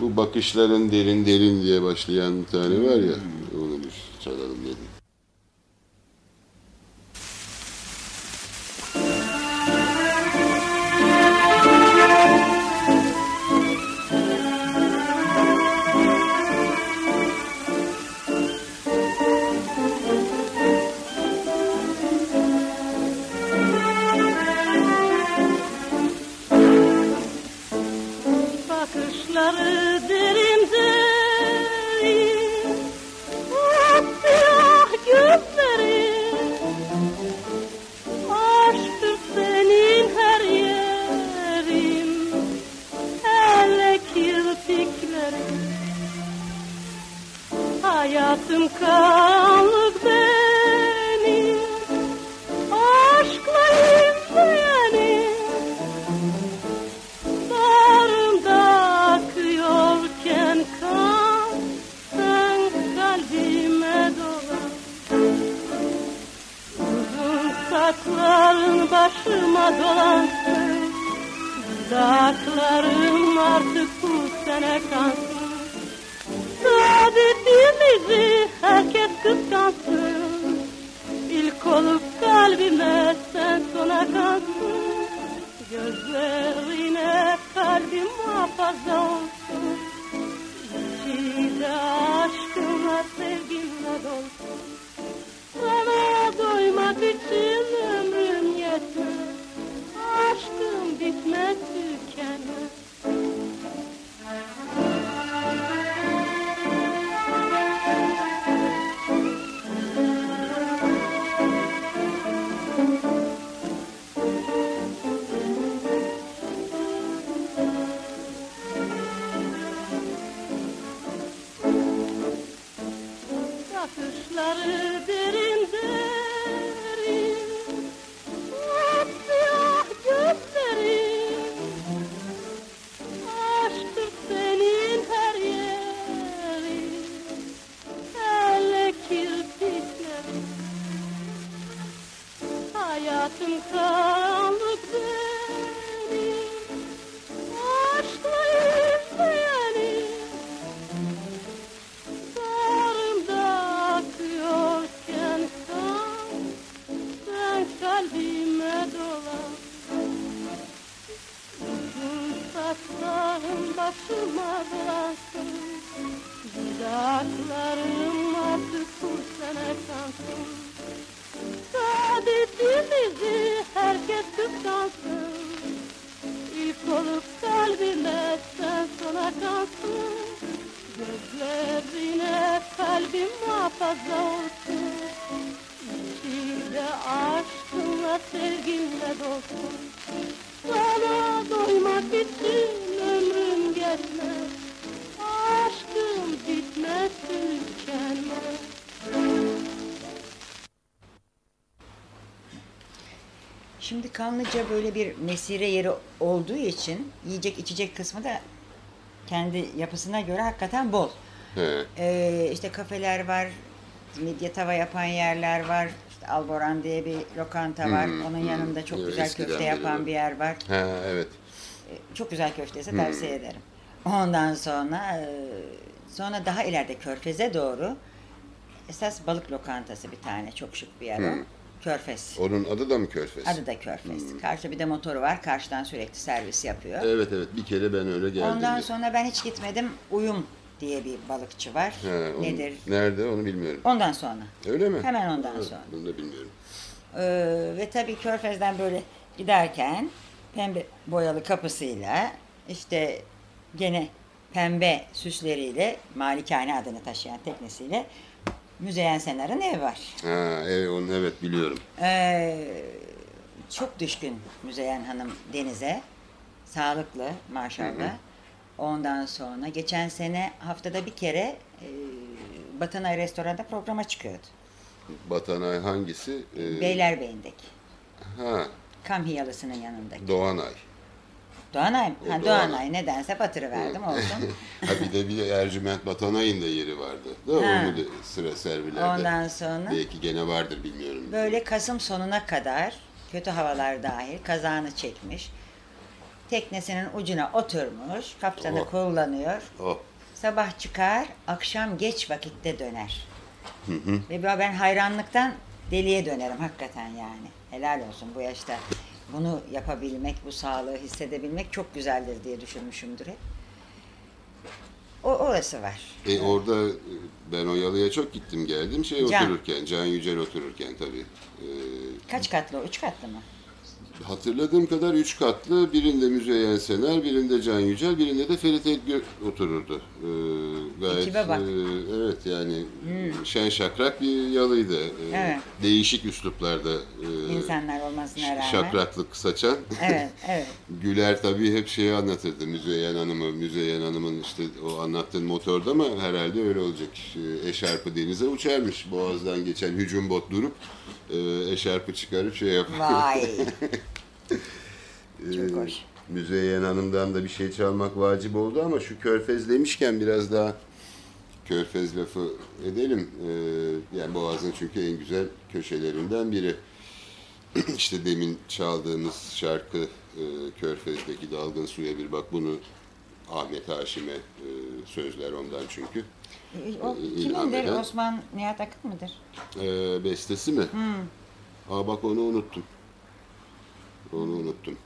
[SPEAKER 3] Bu bakışların derin derin diye başlayan bir tane var ya. Onu bir çalalım dedim.
[SPEAKER 6] Bakışları
[SPEAKER 2] Kanlıca böyle bir mesire yeri olduğu için yiyecek içecek kısmı da kendi yapısına göre hakikaten bol.
[SPEAKER 3] He.
[SPEAKER 2] Ee, işte kafeler var, midye tava yapan yerler var. İşte Alboran diye bir lokanta var.
[SPEAKER 3] Hmm,
[SPEAKER 2] Onun
[SPEAKER 3] hmm.
[SPEAKER 2] yanında çok
[SPEAKER 3] Evet,
[SPEAKER 2] güzel köfte yapan bir yer var.
[SPEAKER 3] Ha evet.
[SPEAKER 2] Ee, Çok güzel köftesi
[SPEAKER 3] Hmm.
[SPEAKER 2] tavsiye ederim. Ondan sonra e, sonra daha ileride Körfez'e doğru esas balık lokantası bir tane çok şık bir yer o. Körfez.
[SPEAKER 3] Onun adı da mı Körfez?
[SPEAKER 2] Adı da Körfez.
[SPEAKER 3] Hmm.
[SPEAKER 2] Karşıda bir de motoru var. Karşıdan sürekli servis yapıyor.
[SPEAKER 3] Evet evet bir kere ben öyle geldim.
[SPEAKER 2] Ondan sonra ben hiç gitmedim. Uyum diye bir balıkçı var.
[SPEAKER 3] He, onu-
[SPEAKER 2] Nedir?
[SPEAKER 3] Nerede onu bilmiyorum.
[SPEAKER 2] Ondan sonra.
[SPEAKER 3] Öyle mi?
[SPEAKER 2] Hemen ondan
[SPEAKER 3] Ha,
[SPEAKER 2] sonra.
[SPEAKER 3] Bunu da bilmiyorum.
[SPEAKER 2] Ee, ve tabii Körfez'den böyle giderken pembe boyalı kapısıyla işte gene pembe süsleriyle Malikane adını taşıyan teknesiyle Müzeyyen Senar'ın evi var.
[SPEAKER 3] Ha evet, onu evet biliyorum.
[SPEAKER 2] Ee, çok düşkün Müzeyyen Hanım denize. Sağlıklı maşallah. Ondan sonra geçen sene haftada bir kere e, Batanay Restoran'da programa çıkıyordu.
[SPEAKER 3] Batanay hangisi? Ee,
[SPEAKER 2] Beylerbeyi'ndeki.
[SPEAKER 3] Ha
[SPEAKER 2] Kamhiyalısının yanındaki.
[SPEAKER 3] Doğanay.
[SPEAKER 2] Doğanay mı? Ha,
[SPEAKER 3] Doğanay.
[SPEAKER 2] Doğanay nedense batırıverdim olsun. (laughs)
[SPEAKER 3] ha bir de bir Ercüment Batanay'ın da yeri vardı. Da
[SPEAKER 2] Ha.
[SPEAKER 3] onu da sıra servilerde.
[SPEAKER 2] Ondan sonra
[SPEAKER 3] Belki gene vardır bilmiyorum.
[SPEAKER 2] böyle Kasım sonuna kadar kötü havalar dahil kazağını çekmiş. teknesinin ucuna oturmuş, kaptanı
[SPEAKER 3] Oh.
[SPEAKER 2] kullanıyor.
[SPEAKER 3] Oh.
[SPEAKER 2] Sabah çıkar, akşam geç vakitte döner. Ve ben hayranlıktan deliye dönerim hakikaten yani. Helal olsun bu yaşta. Bunu yapabilmek, bu sağlığı hissedebilmek çok güzeldir diye düşünmüşümdür hep. O orası var.
[SPEAKER 3] E orada e, ben o yalıya çok gittim geldim şey
[SPEAKER 2] Can.
[SPEAKER 3] otururken, Can Yücel otururken tabii. E,
[SPEAKER 2] Kaç katlı o? Üç katlı mı?
[SPEAKER 3] Hatırladığım kadar üç katlı, birinde Müzeyyen Sener, birinde Can Yücel, birinde de Ferit Edgür otururdu. E, gayet,
[SPEAKER 2] Ekibe bak. Hmm.
[SPEAKER 3] e, evet yani şen şakrak bir yalıydı. E,
[SPEAKER 2] Evet.
[SPEAKER 3] Değişik üsluplarda e,
[SPEAKER 2] İnsanlar olmasına rağmen.
[SPEAKER 3] şakraklık saçan.
[SPEAKER 2] Evet, (laughs) evet.
[SPEAKER 3] Güler tabii hep şeyi anlatırdı. Müzeyyen Hanım'ı, Müzeyyen Hanım'ın işte o anlattığın motorda mı herhalde öyle olacak. E, Eşarpı denize uçarmış. Boğaz'dan geçen hücum bot durup e, eşarpı çıkarıp şey yapar.
[SPEAKER 2] Vay. (laughs)
[SPEAKER 3] E,
[SPEAKER 2] Çok hoş.
[SPEAKER 3] Müzeyyen Hanım'dan da bir şey çalmak vacip oldu ama şu körfez demişken biraz daha körfez lafı edelim. E, yani Boğaz'ın çünkü en güzel köşelerinden biri. (clears throat) işte demin çaldığımız şarkı e, Körfez'deki dalgın suya bir bak bunu Ahmet Haşim'e e, sözler ondan çünkü.
[SPEAKER 2] O kimindir? Osman Nihat Akın mıdır?
[SPEAKER 3] E, bestesi mi? Aa bak onu unuttum. Onu unuttum.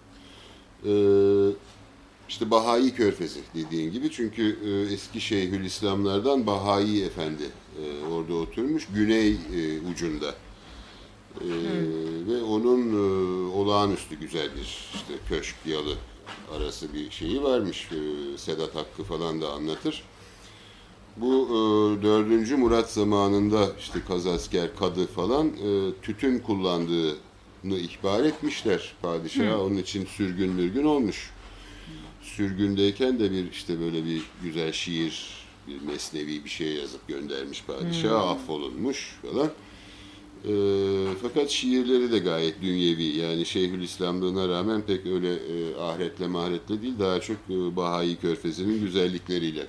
[SPEAKER 3] E, işte Bahai Körfezi dediğin gibi çünkü e, eski Şeyhülislamlardan Bahai Efendi e, orada oturmuş güney e, ucunda. E, ve onun e, olağanüstü güzel bir işte köşk yalı arası bir şeyi varmış. E, Sedat Hakkı falan da anlatır. Bu e, 4. Murat zamanında işte kazasker, kadı falan e, tütün kullandığını ihbar etmişler padişaha. Onun için sürgün mürgün olmuş. Sürgündeyken de bir işte böyle bir güzel şiir, bir mesnevi bir şey yazıp göndermiş padişaha. Affolunmuş falan. E, fakat şiirleri de gayet dünyevi. Yani Şeyhülislamlığına rağmen pek öyle e, ahiretle mahiretle değil. Daha çok e, Bahai Körfezi'nin güzellikleriyle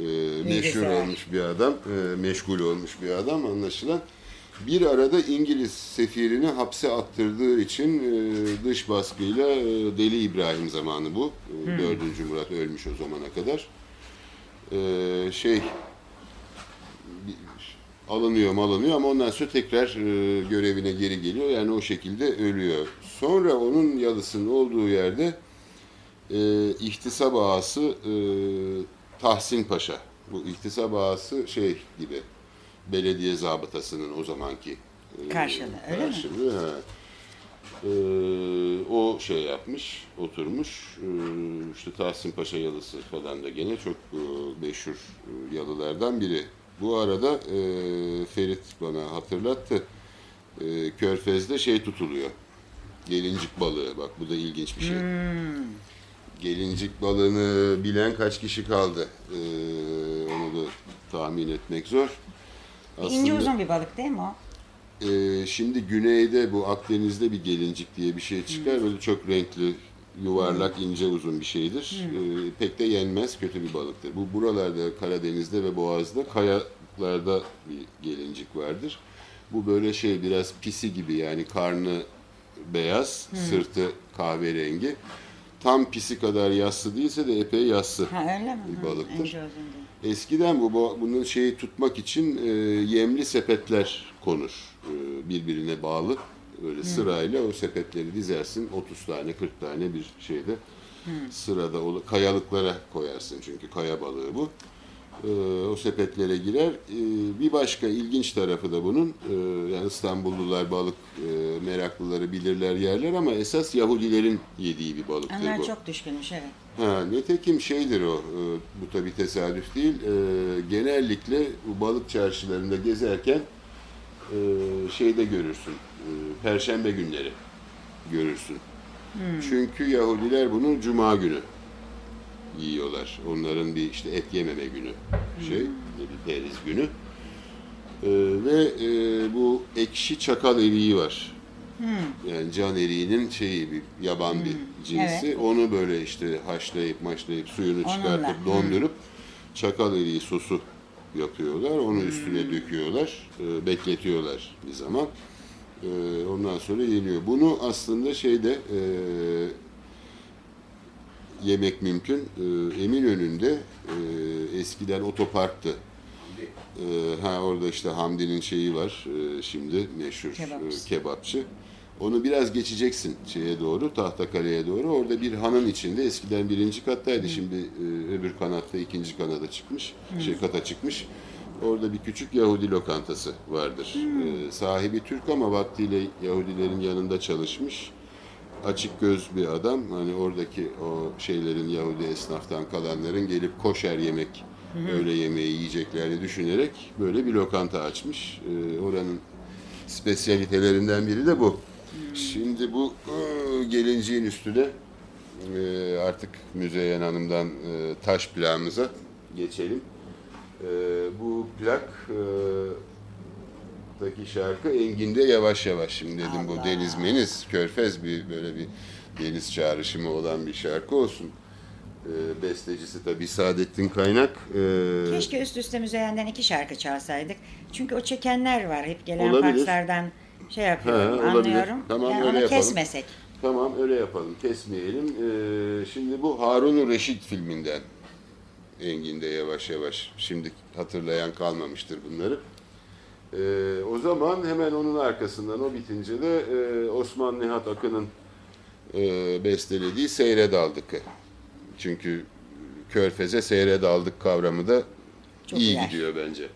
[SPEAKER 3] e, meşhur olmuş bir adam, e, meşgul olmuş bir adam anlaşılan. Bir arada İngiliz sefirini hapse attırdığı için e, dış baskıyla e, Deli İbrahim zamanı bu. E, 4. Murat ölmüş o zamana kadar. E, şey alınıyor alınıyor ama ondan sonra tekrar e, görevine geri geliyor. Yani o şekilde ölüyor. Sonra onun yalısının olduğu yerde e, ihtisap ağası e, Tahsin Paşa. Bu ihtisap ağası şey gibi belediye zabıtasının o zamanki e,
[SPEAKER 2] Karşılığı, öyle mi?
[SPEAKER 3] karşılığı, he. E, o şey yapmış, oturmuş. E, işte Tahsin Paşa yalısı falan da gene çok e, meşhur e, yalılardan biri. Bu arada e, Ferit bana hatırlattı. E, Körfez'de şey tutuluyor. Gelincik balığı. Bak bu da ilginç bir şey. Gelincik balığını bilen kaç kişi kaldı? E, onu da tahmin etmek zor.
[SPEAKER 2] İnce uzun bir balık değil mi o?
[SPEAKER 3] Ee, şimdi güneyde bu Akdeniz'de bir gelincik diye bir şey çıkar. Böyle çok renkli, yuvarlak, ince uzun bir şeydir. Ee, pek de yenmez, kötü bir balıktır. Bu buralarda Karadeniz'de ve Boğaz'da kayalarda bir gelincik vardır. Bu böyle şey biraz pisi gibi yani karnı beyaz, sırtı kahverengi. Tam pisi kadar yassı değilse de epey yassı.
[SPEAKER 2] Ha öyle mi?
[SPEAKER 3] Bir
[SPEAKER 2] Hı,
[SPEAKER 3] balıktır. Eskiden bu bu- bunun şeyi tutmak için e, yemli sepetler konur. E, birbirine bağlı. Böyle sırayla o sepetleri dizersin. 30 tane 40 tane bir şeyde sırada ol- kayalıklara koyarsın çünkü kaya balığı bu. E, o sepetlere girer. E, bir başka ilginç tarafı da bunun e, yani İstanbullular balık meraklıları bilirler yerler ama esas Yahudilerin yediği bir balıktır
[SPEAKER 2] Onlar
[SPEAKER 3] bu.
[SPEAKER 2] çok düşkünmüş evet.
[SPEAKER 3] Ha, nitekim şeydir o, bu tabi tesadüf değil, genellikle bu balık çarşılarında gezerken şeyde görürsün, perşembe günleri görürsün. Çünkü Yahudiler bunu cuma günü yiyorlar. Onların bir işte et yememe günü şey, bir periz günü. E, ve e, bu ekşi çakal eriği var. Yani can eriğinin şeyi bir yaban bir cinsi.
[SPEAKER 2] evet.
[SPEAKER 3] Onu böyle işte haşlayıp maşlayıp suyunu
[SPEAKER 2] Onunla,
[SPEAKER 3] çıkartıp dondurup çakal eriği sosu yapıyorlar. Onu üstüne döküyorlar. e, bekletiyorlar bir zaman. E, ondan sonra yeniyor. Bunu aslında şeyde e,
[SPEAKER 6] yemek mümkün. E, Eminönü'nde e, eskiden otoparktı. E, ha orada işte Hamdi'nin şeyi var e, şimdi meşhur e, kebapçı. Onu biraz geçeceksin şeye doğru, Tahtakale'ye doğru. Orada bir hanın içinde eskiden birinci kattaydı. Şimdi e, öbür kanatta ikinci kanada çıkmış, şey kata çıkmış. Orada bir küçük Yahudi lokantası vardır. E, sahibi Türk ama vaktiyle Yahudilerin yanında çalışmış. Açık göz bir adam. Hani oradaki o şeylerin Yahudi esnaftan kalanların gelip koşer yemek, öğle yemeği yiyeceklerini düşünerek böyle bir lokanta açmış. E, oranın spesiyalitelerinden biri de bu. Şimdi bu e, gelinciğin üstüne e, artık Müzeyyen Hanım'dan e, taş plağımıza geçelim. E, bu plak e, taki şarkı Engin'de yavaş yavaş. Şimdi dedim bu deniz meniz, körfez bir böyle bir deniz çağrışımı olan bir şarkı olsun. E, bestecisi tabii Saadettin Kaynak. E,
[SPEAKER 2] Keşke üst üste müzeyenden iki şarkı çalsaydık. Çünkü o çekenler var. Hep gelen
[SPEAKER 6] Olabilir.
[SPEAKER 2] fakslardan şey yapıyorum,
[SPEAKER 6] Ha, olabilir.
[SPEAKER 2] anlıyorum.
[SPEAKER 6] Tamam,
[SPEAKER 2] yani
[SPEAKER 6] öyle
[SPEAKER 2] onu
[SPEAKER 6] yapalım.
[SPEAKER 2] kesmesek.
[SPEAKER 6] Tamam öyle yapalım. Kesmeyelim. Ee, şimdi bu Harun Reşit filminden. Engin'de yavaş yavaş. Şimdi hatırlayan kalmamıştır bunları. Ee, o zaman hemen onun arkasından o bitince de e, Osman Nihat Akın'ın e, bestelediği Seyre Daldık'ı. Çünkü Körfez'e Seyre Daldık kavramı da
[SPEAKER 2] Çok
[SPEAKER 6] iyi
[SPEAKER 2] uyar.
[SPEAKER 6] gidiyor bence.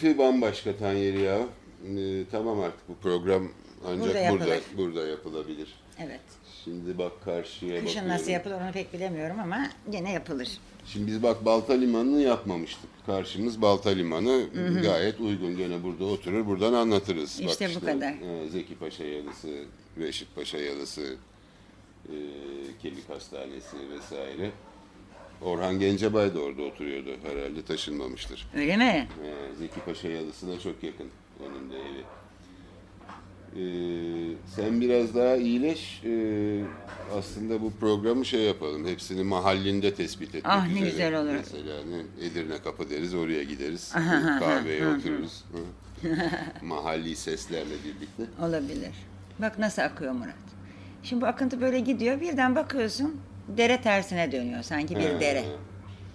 [SPEAKER 3] Keyfi bambaşka Tanyeri ya. Ee, tamam artık bu program ancak
[SPEAKER 2] Burada
[SPEAKER 3] burada
[SPEAKER 2] yapılır.
[SPEAKER 3] burada, yapılabilir.
[SPEAKER 2] Evet.
[SPEAKER 3] Şimdi bak karşıya
[SPEAKER 2] Kışın
[SPEAKER 3] bakıyorum.
[SPEAKER 2] nasıl yapılır onu pek bilemiyorum ama gene yapılır.
[SPEAKER 3] Şimdi biz bak Balta Limanı'nı yapmamıştık. Karşımız Balta Limanı gayet uygun. Gene burada oturur buradan anlatırız.
[SPEAKER 2] İşte bu kadar.
[SPEAKER 3] e, Zeki Paşa Yalısı, Reşit Paşa Yalısı, e, Kemik Hastanesi vesaire. Orhan Gencebay da orada oturuyordu. Herhalde taşınmamıştır.
[SPEAKER 2] Öyle mi?
[SPEAKER 3] Ee, Zeki Paşa Yalısı'na çok yakın onun da evi. Ee, sen biraz daha iyileş. Ee, aslında bu programı şey yapalım. Hepsini mahallinde tespit etmek
[SPEAKER 2] Ah, ne
[SPEAKER 3] üzere.
[SPEAKER 2] güzel olur.
[SPEAKER 3] Mesela ne, Edirne Kapı deriz oraya gideriz.
[SPEAKER 2] Aha,
[SPEAKER 3] kahveye (laughs)
[SPEAKER 2] hı.
[SPEAKER 3] otururuz. Mahalli seslerle birlikte.
[SPEAKER 2] Olabilir. Bak nasıl akıyor Murat. Şimdi bu akıntı böyle gidiyor. Birden bakıyorsun dere tersine dönüyor. Sanki bir
[SPEAKER 3] Ha.
[SPEAKER 2] dere.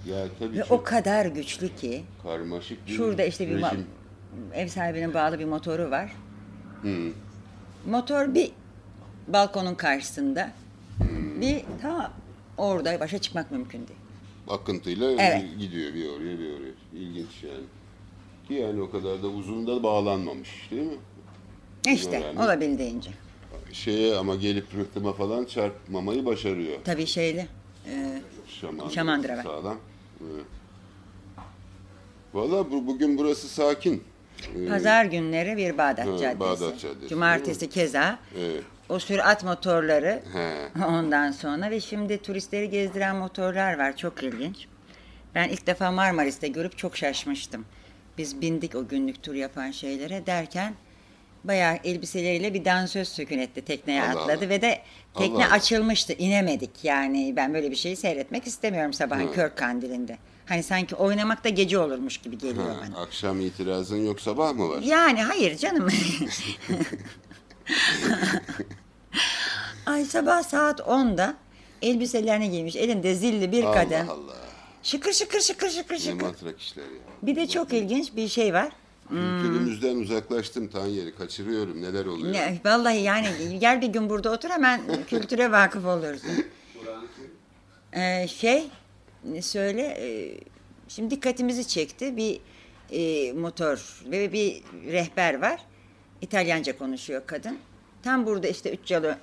[SPEAKER 3] Ya tabii
[SPEAKER 2] Ve
[SPEAKER 3] çok
[SPEAKER 2] o kadar güçlü ki
[SPEAKER 3] karmaşık bir
[SPEAKER 2] şurada işte bir ma-
[SPEAKER 3] rejim.
[SPEAKER 2] ev sahibinin bağlı bir motoru var.
[SPEAKER 3] Hı.
[SPEAKER 2] Motor bir balkonun karşısında. Bir ta orada başa çıkmak mümkün değil.
[SPEAKER 3] akıntıyla
[SPEAKER 2] Evet.
[SPEAKER 3] gidiyor bir oraya bir oraya. İlginç yani. Ki yani o kadar da uzun da bağlanmamış değil mi?
[SPEAKER 2] İşte
[SPEAKER 3] Yani-
[SPEAKER 2] olabildiğince.
[SPEAKER 3] Şeye ama gelip rıhtıma falan çarpmamayı başarıyor.
[SPEAKER 2] Tabii şeyli. e,
[SPEAKER 3] Şamandıra,
[SPEAKER 2] Şamandıra var.
[SPEAKER 3] Sağlam. Evet. Valla bu, bugün burası sakin. Ee,
[SPEAKER 2] Pazar günleri bir Bağdat
[SPEAKER 3] Ha,
[SPEAKER 2] Caddesi.
[SPEAKER 3] Bağdat Caddesi,
[SPEAKER 2] Cumartesi keza.
[SPEAKER 3] Evet.
[SPEAKER 2] O sürat motorları
[SPEAKER 3] He. (laughs)
[SPEAKER 2] ondan sonra ve şimdi turistleri gezdiren motorlar var. Çok ilginç. Ben ilk defa Marmaris'te görüp çok şaşmıştım. Biz bindik o günlük tur yapan şeylere derken bayağı elbiseleriyle bir dansöz sökün etti. Tekneye
[SPEAKER 3] Allah
[SPEAKER 2] atladı
[SPEAKER 3] Allah.
[SPEAKER 2] ve de tekne
[SPEAKER 3] Allah Allah.
[SPEAKER 2] açılmıştı. inemedik yani. Ben böyle bir şeyi seyretmek istemiyorum sabahın kör kandilinde. Hani sanki oynamak da gece olurmuş gibi geliyor
[SPEAKER 3] Ha,
[SPEAKER 2] bana.
[SPEAKER 3] akşam itirazın yok sabah mı var?
[SPEAKER 2] Yani hayır canım. (laughs) Ay sabah saat 10'da elbiselerini giymiş. Elinde zilli bir kadın.
[SPEAKER 3] Allah Allah.
[SPEAKER 2] Şıkır şıkır şıkır şıkır
[SPEAKER 3] Ne
[SPEAKER 2] şıkır.
[SPEAKER 3] matrak işler ya.
[SPEAKER 2] Bir de çok ilginç bir şey var.
[SPEAKER 3] Kültürümüzden uzaklaştım Tanyeri. Kaçırıyorum. Neler oluyor?
[SPEAKER 2] Ne, vallahi yani gel bir gün burada otur hemen kültüre vakıf olursun. Ee, şey söyle e, şimdi dikkatimizi çekti bir e, motor ve bir rehber var. İtalyanca konuşuyor kadın. Tam burada işte üç yalı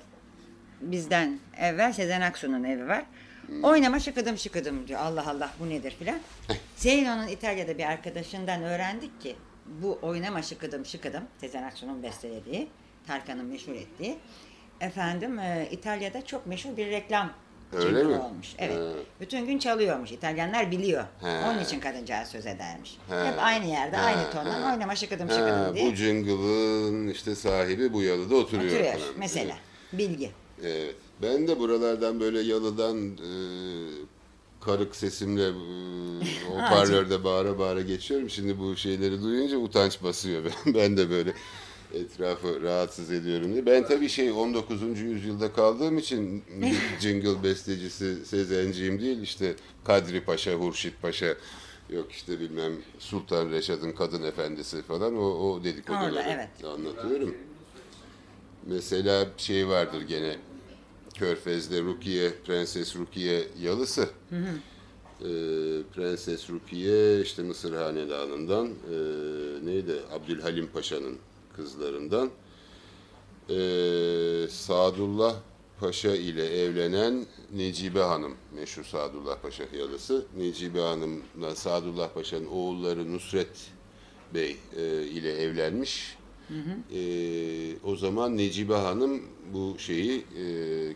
[SPEAKER 2] bizden evvel Sezen Aksu'nun evi var. Oynama şıkıdım şıkıdım diyor. Allah Allah bu nedir filan. Zeyno'nun İtalya'da bir arkadaşından öğrendik ki bu oynama şıkıdım şıkıdım Sezen Aksu'nun bestelediği, Tarkan'ın meşhur ettiği. Efendim e, İtalya'da çok meşhur bir reklam
[SPEAKER 3] Öyle mi?
[SPEAKER 2] olmuş. Evet.
[SPEAKER 3] Ha.
[SPEAKER 2] Bütün gün çalıyormuş. İtalyanlar biliyor.
[SPEAKER 3] Ha.
[SPEAKER 2] Onun için kadıncağız söz edermiş.
[SPEAKER 3] Ha.
[SPEAKER 2] Hep aynı yerde,
[SPEAKER 3] Ha,
[SPEAKER 2] aynı tondan
[SPEAKER 3] ha.
[SPEAKER 2] oynama şıkıdım
[SPEAKER 3] Ha,
[SPEAKER 2] şıkıdım diye.
[SPEAKER 3] bu jingle'ın işte sahibi bu yalıda oturuyor.
[SPEAKER 2] Oturuyor
[SPEAKER 3] falan.
[SPEAKER 2] mesela. Bilgi.
[SPEAKER 3] Evet. Ben de buralardan böyle yalıdan e, karık sesimle e, (laughs) o parlörde bağıra bağıra geçiyorum. Şimdi bu şeyleri duyunca utanç basıyor. (laughs) Ben, ben de böyle etrafı rahatsız ediyorum diye. Ben tabii şey 19. yüzyılda kaldığım için (laughs) jingle bestecisi Sezenciğim değil işte Kadri Paşa, Hurşit Paşa yok işte bilmem Sultan Reşad'ın kadın efendisi falan o, o dedikoduları
[SPEAKER 2] Orada, evet.
[SPEAKER 3] anlatıyorum. Mesela şey vardır gene Körfez'de Rukiye, Prenses Rukiye yalısı. Ee, Prenses Rukiye işte Mısır Hanedanı'ndan e, neydi Abdülhalim Paşa'nın kızlarından Ee, Sadullah Paşa ile evlenen Necibe Hanım meşhur Sadullah Paşa yalısı. Necibe Hanım'la Sadullah Paşa'nın oğulları Nusret Bey e, ile evlenmiş. Ee, o zaman Necibe Hanım bu şeyi e,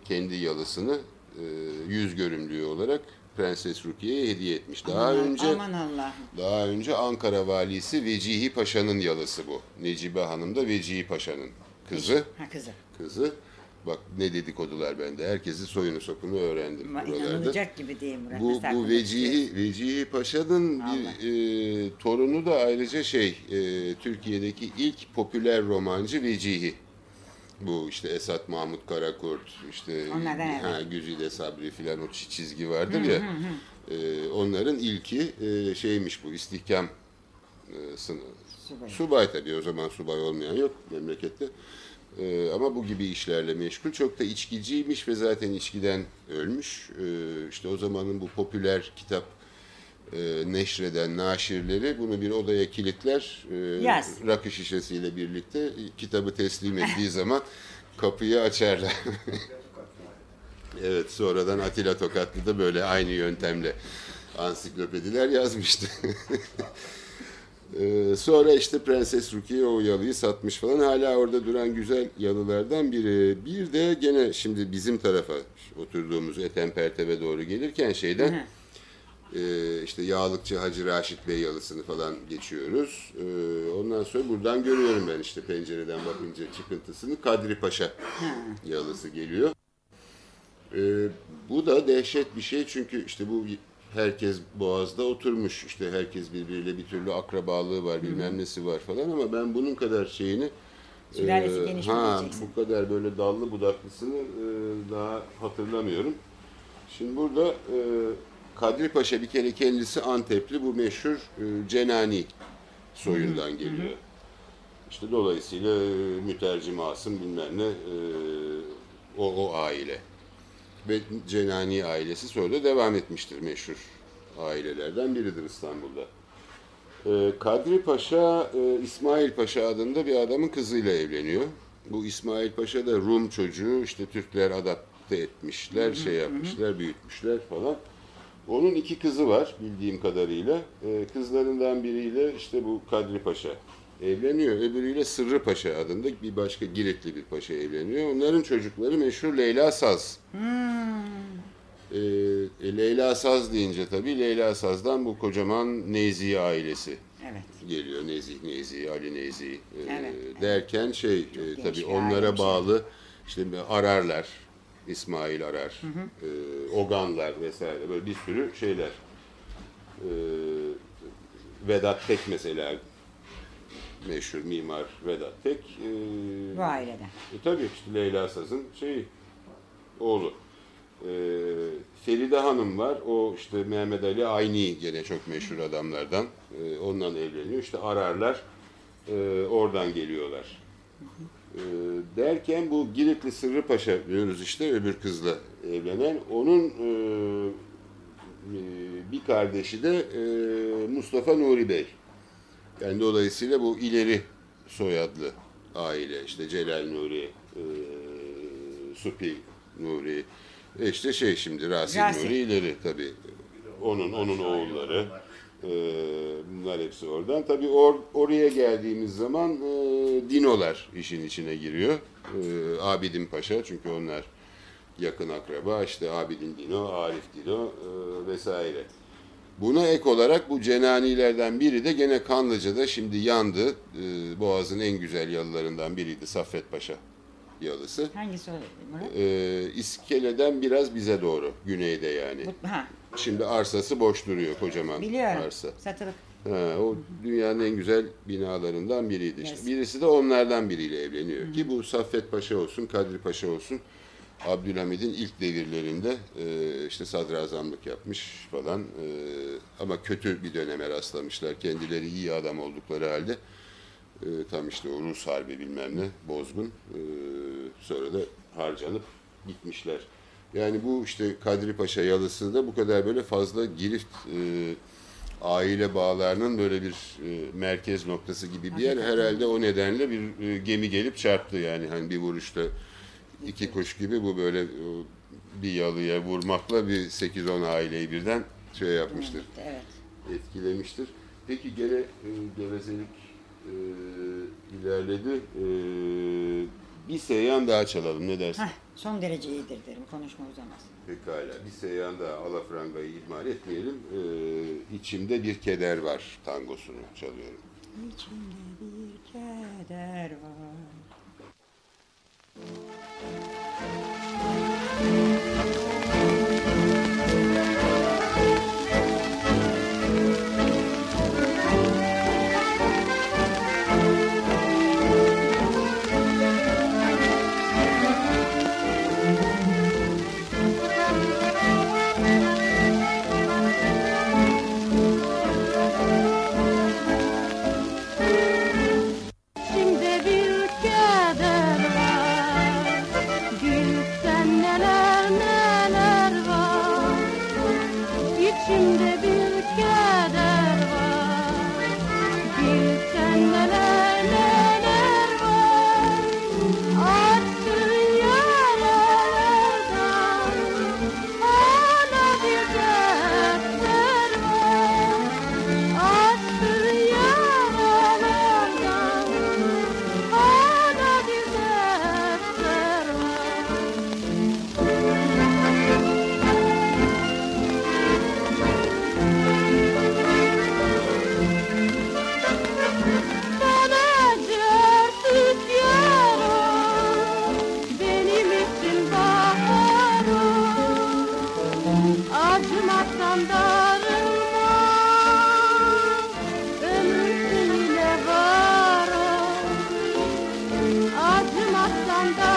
[SPEAKER 3] kendi yalısını e, yüz görümlüğü olarak Prenses Rukiye'ye hediye etmiş. Daha
[SPEAKER 2] Aman-
[SPEAKER 3] önce
[SPEAKER 2] Aman Allah'ım.
[SPEAKER 3] daha önce Ankara valisi Vecihi Paşa'nın yalısı bu. Necibe Hanım da Vecihi Paşa'nın kızı.
[SPEAKER 2] Ha kızı.
[SPEAKER 3] Kızı. Bak ne dedikodular bende. Herkesin soyunu sopunu öğrendim
[SPEAKER 2] Ama
[SPEAKER 3] buralarda.
[SPEAKER 2] inanılacak gibi değil Murat.
[SPEAKER 3] Bu, bu Vecihi, Vecihi Paşa'nın bir e, torunu da ayrıca şey e, Türkiye'deki ilk popüler romancı Vecihi. Bu işte Esat Mahmut Karakurt, işte
[SPEAKER 2] Onlardan evet.
[SPEAKER 3] ha, Güzide Sabri filan o çi- çizgi vardır ya. E, onların ilki e, şeymiş bu istihkam e, sınıfı.
[SPEAKER 2] Subay.
[SPEAKER 3] Subay tabii o zaman subay olmayan yok memlekette. Ee, ama bu gibi işlerle meşgul. Çok da içkiciymiş ve zaten içkiden ölmüş. Ee, işte o zamanın bu popüler kitap e, neşreden naşirleri bunu bir odaya kilitler. E,
[SPEAKER 2] Yaz.
[SPEAKER 3] rakı şişesiyle birlikte e, kitabı teslim ettiği zaman (laughs) kapıyı açarlar. (laughs) evet sonradan Atilla Tokatlı da böyle aynı yöntemle ansiklopediler yazmıştı. (laughs) Ee, sonra işte Prenses Rukiye o yalıyı satmış falan. Hala orada duran güzel yalılardan biri. Bir de gene şimdi bizim tarafa oturduğumuz Etempertep'e doğru gelirken şeyden e, işte Yağlıkçı Hacı Raşit Bey yalısını falan geçiyoruz. Ee, ondan sonra buradan görüyorum ben işte pencereden bakınca çıkıntısını Kadri Paşa yalısı geliyor. Ee, bu da dehşet bir şey çünkü işte bu herkes Boğaz'da oturmuş işte herkes birbiriyle bir türlü akrabalığı var bilmem nesi var falan ama ben bunun kadar şeyini
[SPEAKER 2] Sülalesi
[SPEAKER 3] e,
[SPEAKER 2] geniş
[SPEAKER 3] ha, bu kadar böyle dallı budaklısını e, daha hatırlamıyorum. Şimdi burada e, Kadri Paşa bir kere kendisi Antepli bu meşhur e, Cenani soyundan geliyor. İşte dolayısıyla e, mütercim Asım bilmem ne e, o, o aile. Ve Cenani ailesi sonra da devam etmiştir meşhur ailelerden biridir İstanbul'da. Ee, Kadri Paşa, e, İsmail Paşa adında bir adamın kızıyla evleniyor. Bu İsmail Paşa da Rum çocuğu, işte Türkler adapte etmişler, şey yapmışlar, büyütmüşler falan. Onun iki kızı var bildiğim kadarıyla. Ee, kızlarından biriyle işte bu Kadri Paşa evleniyor. Öbürüyle Sırrı Paşa adında bir başka Giritli bir paşa evleniyor. Onların çocukları meşhur Leyla Saz. Ee, e, Leyla Saz deyince tabii Leyla Saz'dan bu kocaman Neyzi ailesi
[SPEAKER 2] Evet.
[SPEAKER 3] Geliyor. Nezih Nezih, Ali Nezih e,
[SPEAKER 2] Evet.
[SPEAKER 3] derken şey e, tabii onlara
[SPEAKER 2] şey.
[SPEAKER 3] bağlı işte Ararlar, İsmail Arar, e, Oganlar vesaire böyle bir sürü şeyler. E, Vedat Tek mesela meşhur mimar Vedat Tek. e,
[SPEAKER 2] Bu aileden.
[SPEAKER 3] e, tabii işte Leyla Saz'ın şeyi, oğlu. E, Feride Hanım var. O işte Mehmet Ali Ayni gene çok meşhur adamlardan. E, ondan evleniyor. İşte ararlar. e, oradan geliyorlar. E, derken bu Giritli Sırrı Paşa diyoruz işte öbür kızla evlenen. Onun e, e, bir kardeşi de e, Mustafa Nuri Bey. Yani dolayısıyla bu ileri soyadlı aile işte Celal Nuri, e, Supi Nuri, e işte şey şimdi Rasim,
[SPEAKER 2] Rasim.
[SPEAKER 3] Nuri ileri tabii. Onun onun oğulları. E, bunlar hepsi oradan. Tabii or- oraya geldiğimiz zaman e, Dinolar işin içine giriyor. E, Abidin Paşa çünkü onlar yakın akraba. işte Abidin Dino, Arif Dino e, vesaire. Buna ek olarak bu cenanilerden biri de gene Kanlıca'da şimdi yandı. Ee, Boğaz'ın en güzel yalılarından biriydi Saffet Paşa yalısı.
[SPEAKER 2] Hangisi Murat?
[SPEAKER 3] Ee, İskele'den biraz bize doğru, güneyde yani.
[SPEAKER 2] Bu, ha,
[SPEAKER 3] Şimdi arsası boş duruyor kocaman
[SPEAKER 2] biliyorum.
[SPEAKER 3] arsa.
[SPEAKER 2] Satılık.
[SPEAKER 3] Ha, o dünyanın en güzel binalarından biriydi işte.
[SPEAKER 2] Yes.
[SPEAKER 3] Birisi de onlardan biriyle evleniyor ki bu Saffet Paşa olsun, Kadri Paşa olsun. Abdülhamid'in ilk devirlerinde e, işte sadrazamlık yapmış falan E, ama kötü bir döneme rastlamışlar. Kendileri iyi adam oldukları halde e, tam işte o Rus harbi bilmem ne bozgun E, sonra da harcanıp gitmişler. Yani bu işte Kadri Paşa yalısı da bu kadar böyle fazla girift e, aile bağlarının böyle bir e, merkez noktası gibi bir yer. Herhalde o nedenle bir e, gemi gelip çarptı yani hani bir vuruşta iki kuş gibi bu böyle e, bir yalıya vurmakla bir 8-10 aileyi birden şey yapmıştır,
[SPEAKER 2] Evet.
[SPEAKER 3] etkilemiştir. Peki gene e, gevezelik e, ilerledi. E, bir seyyan daha çalalım ne dersin?
[SPEAKER 2] Heh, son derece iyidir derim. Konuşma uzamaz.
[SPEAKER 3] Pekala. Bir seyyan daha alafrangayı ihmal etmeyelim. Ee, içimde bir keder var tangosunu çalıyorum.
[SPEAKER 2] İçimde bir keder var.
[SPEAKER 6] İçimde bir on
[SPEAKER 7] the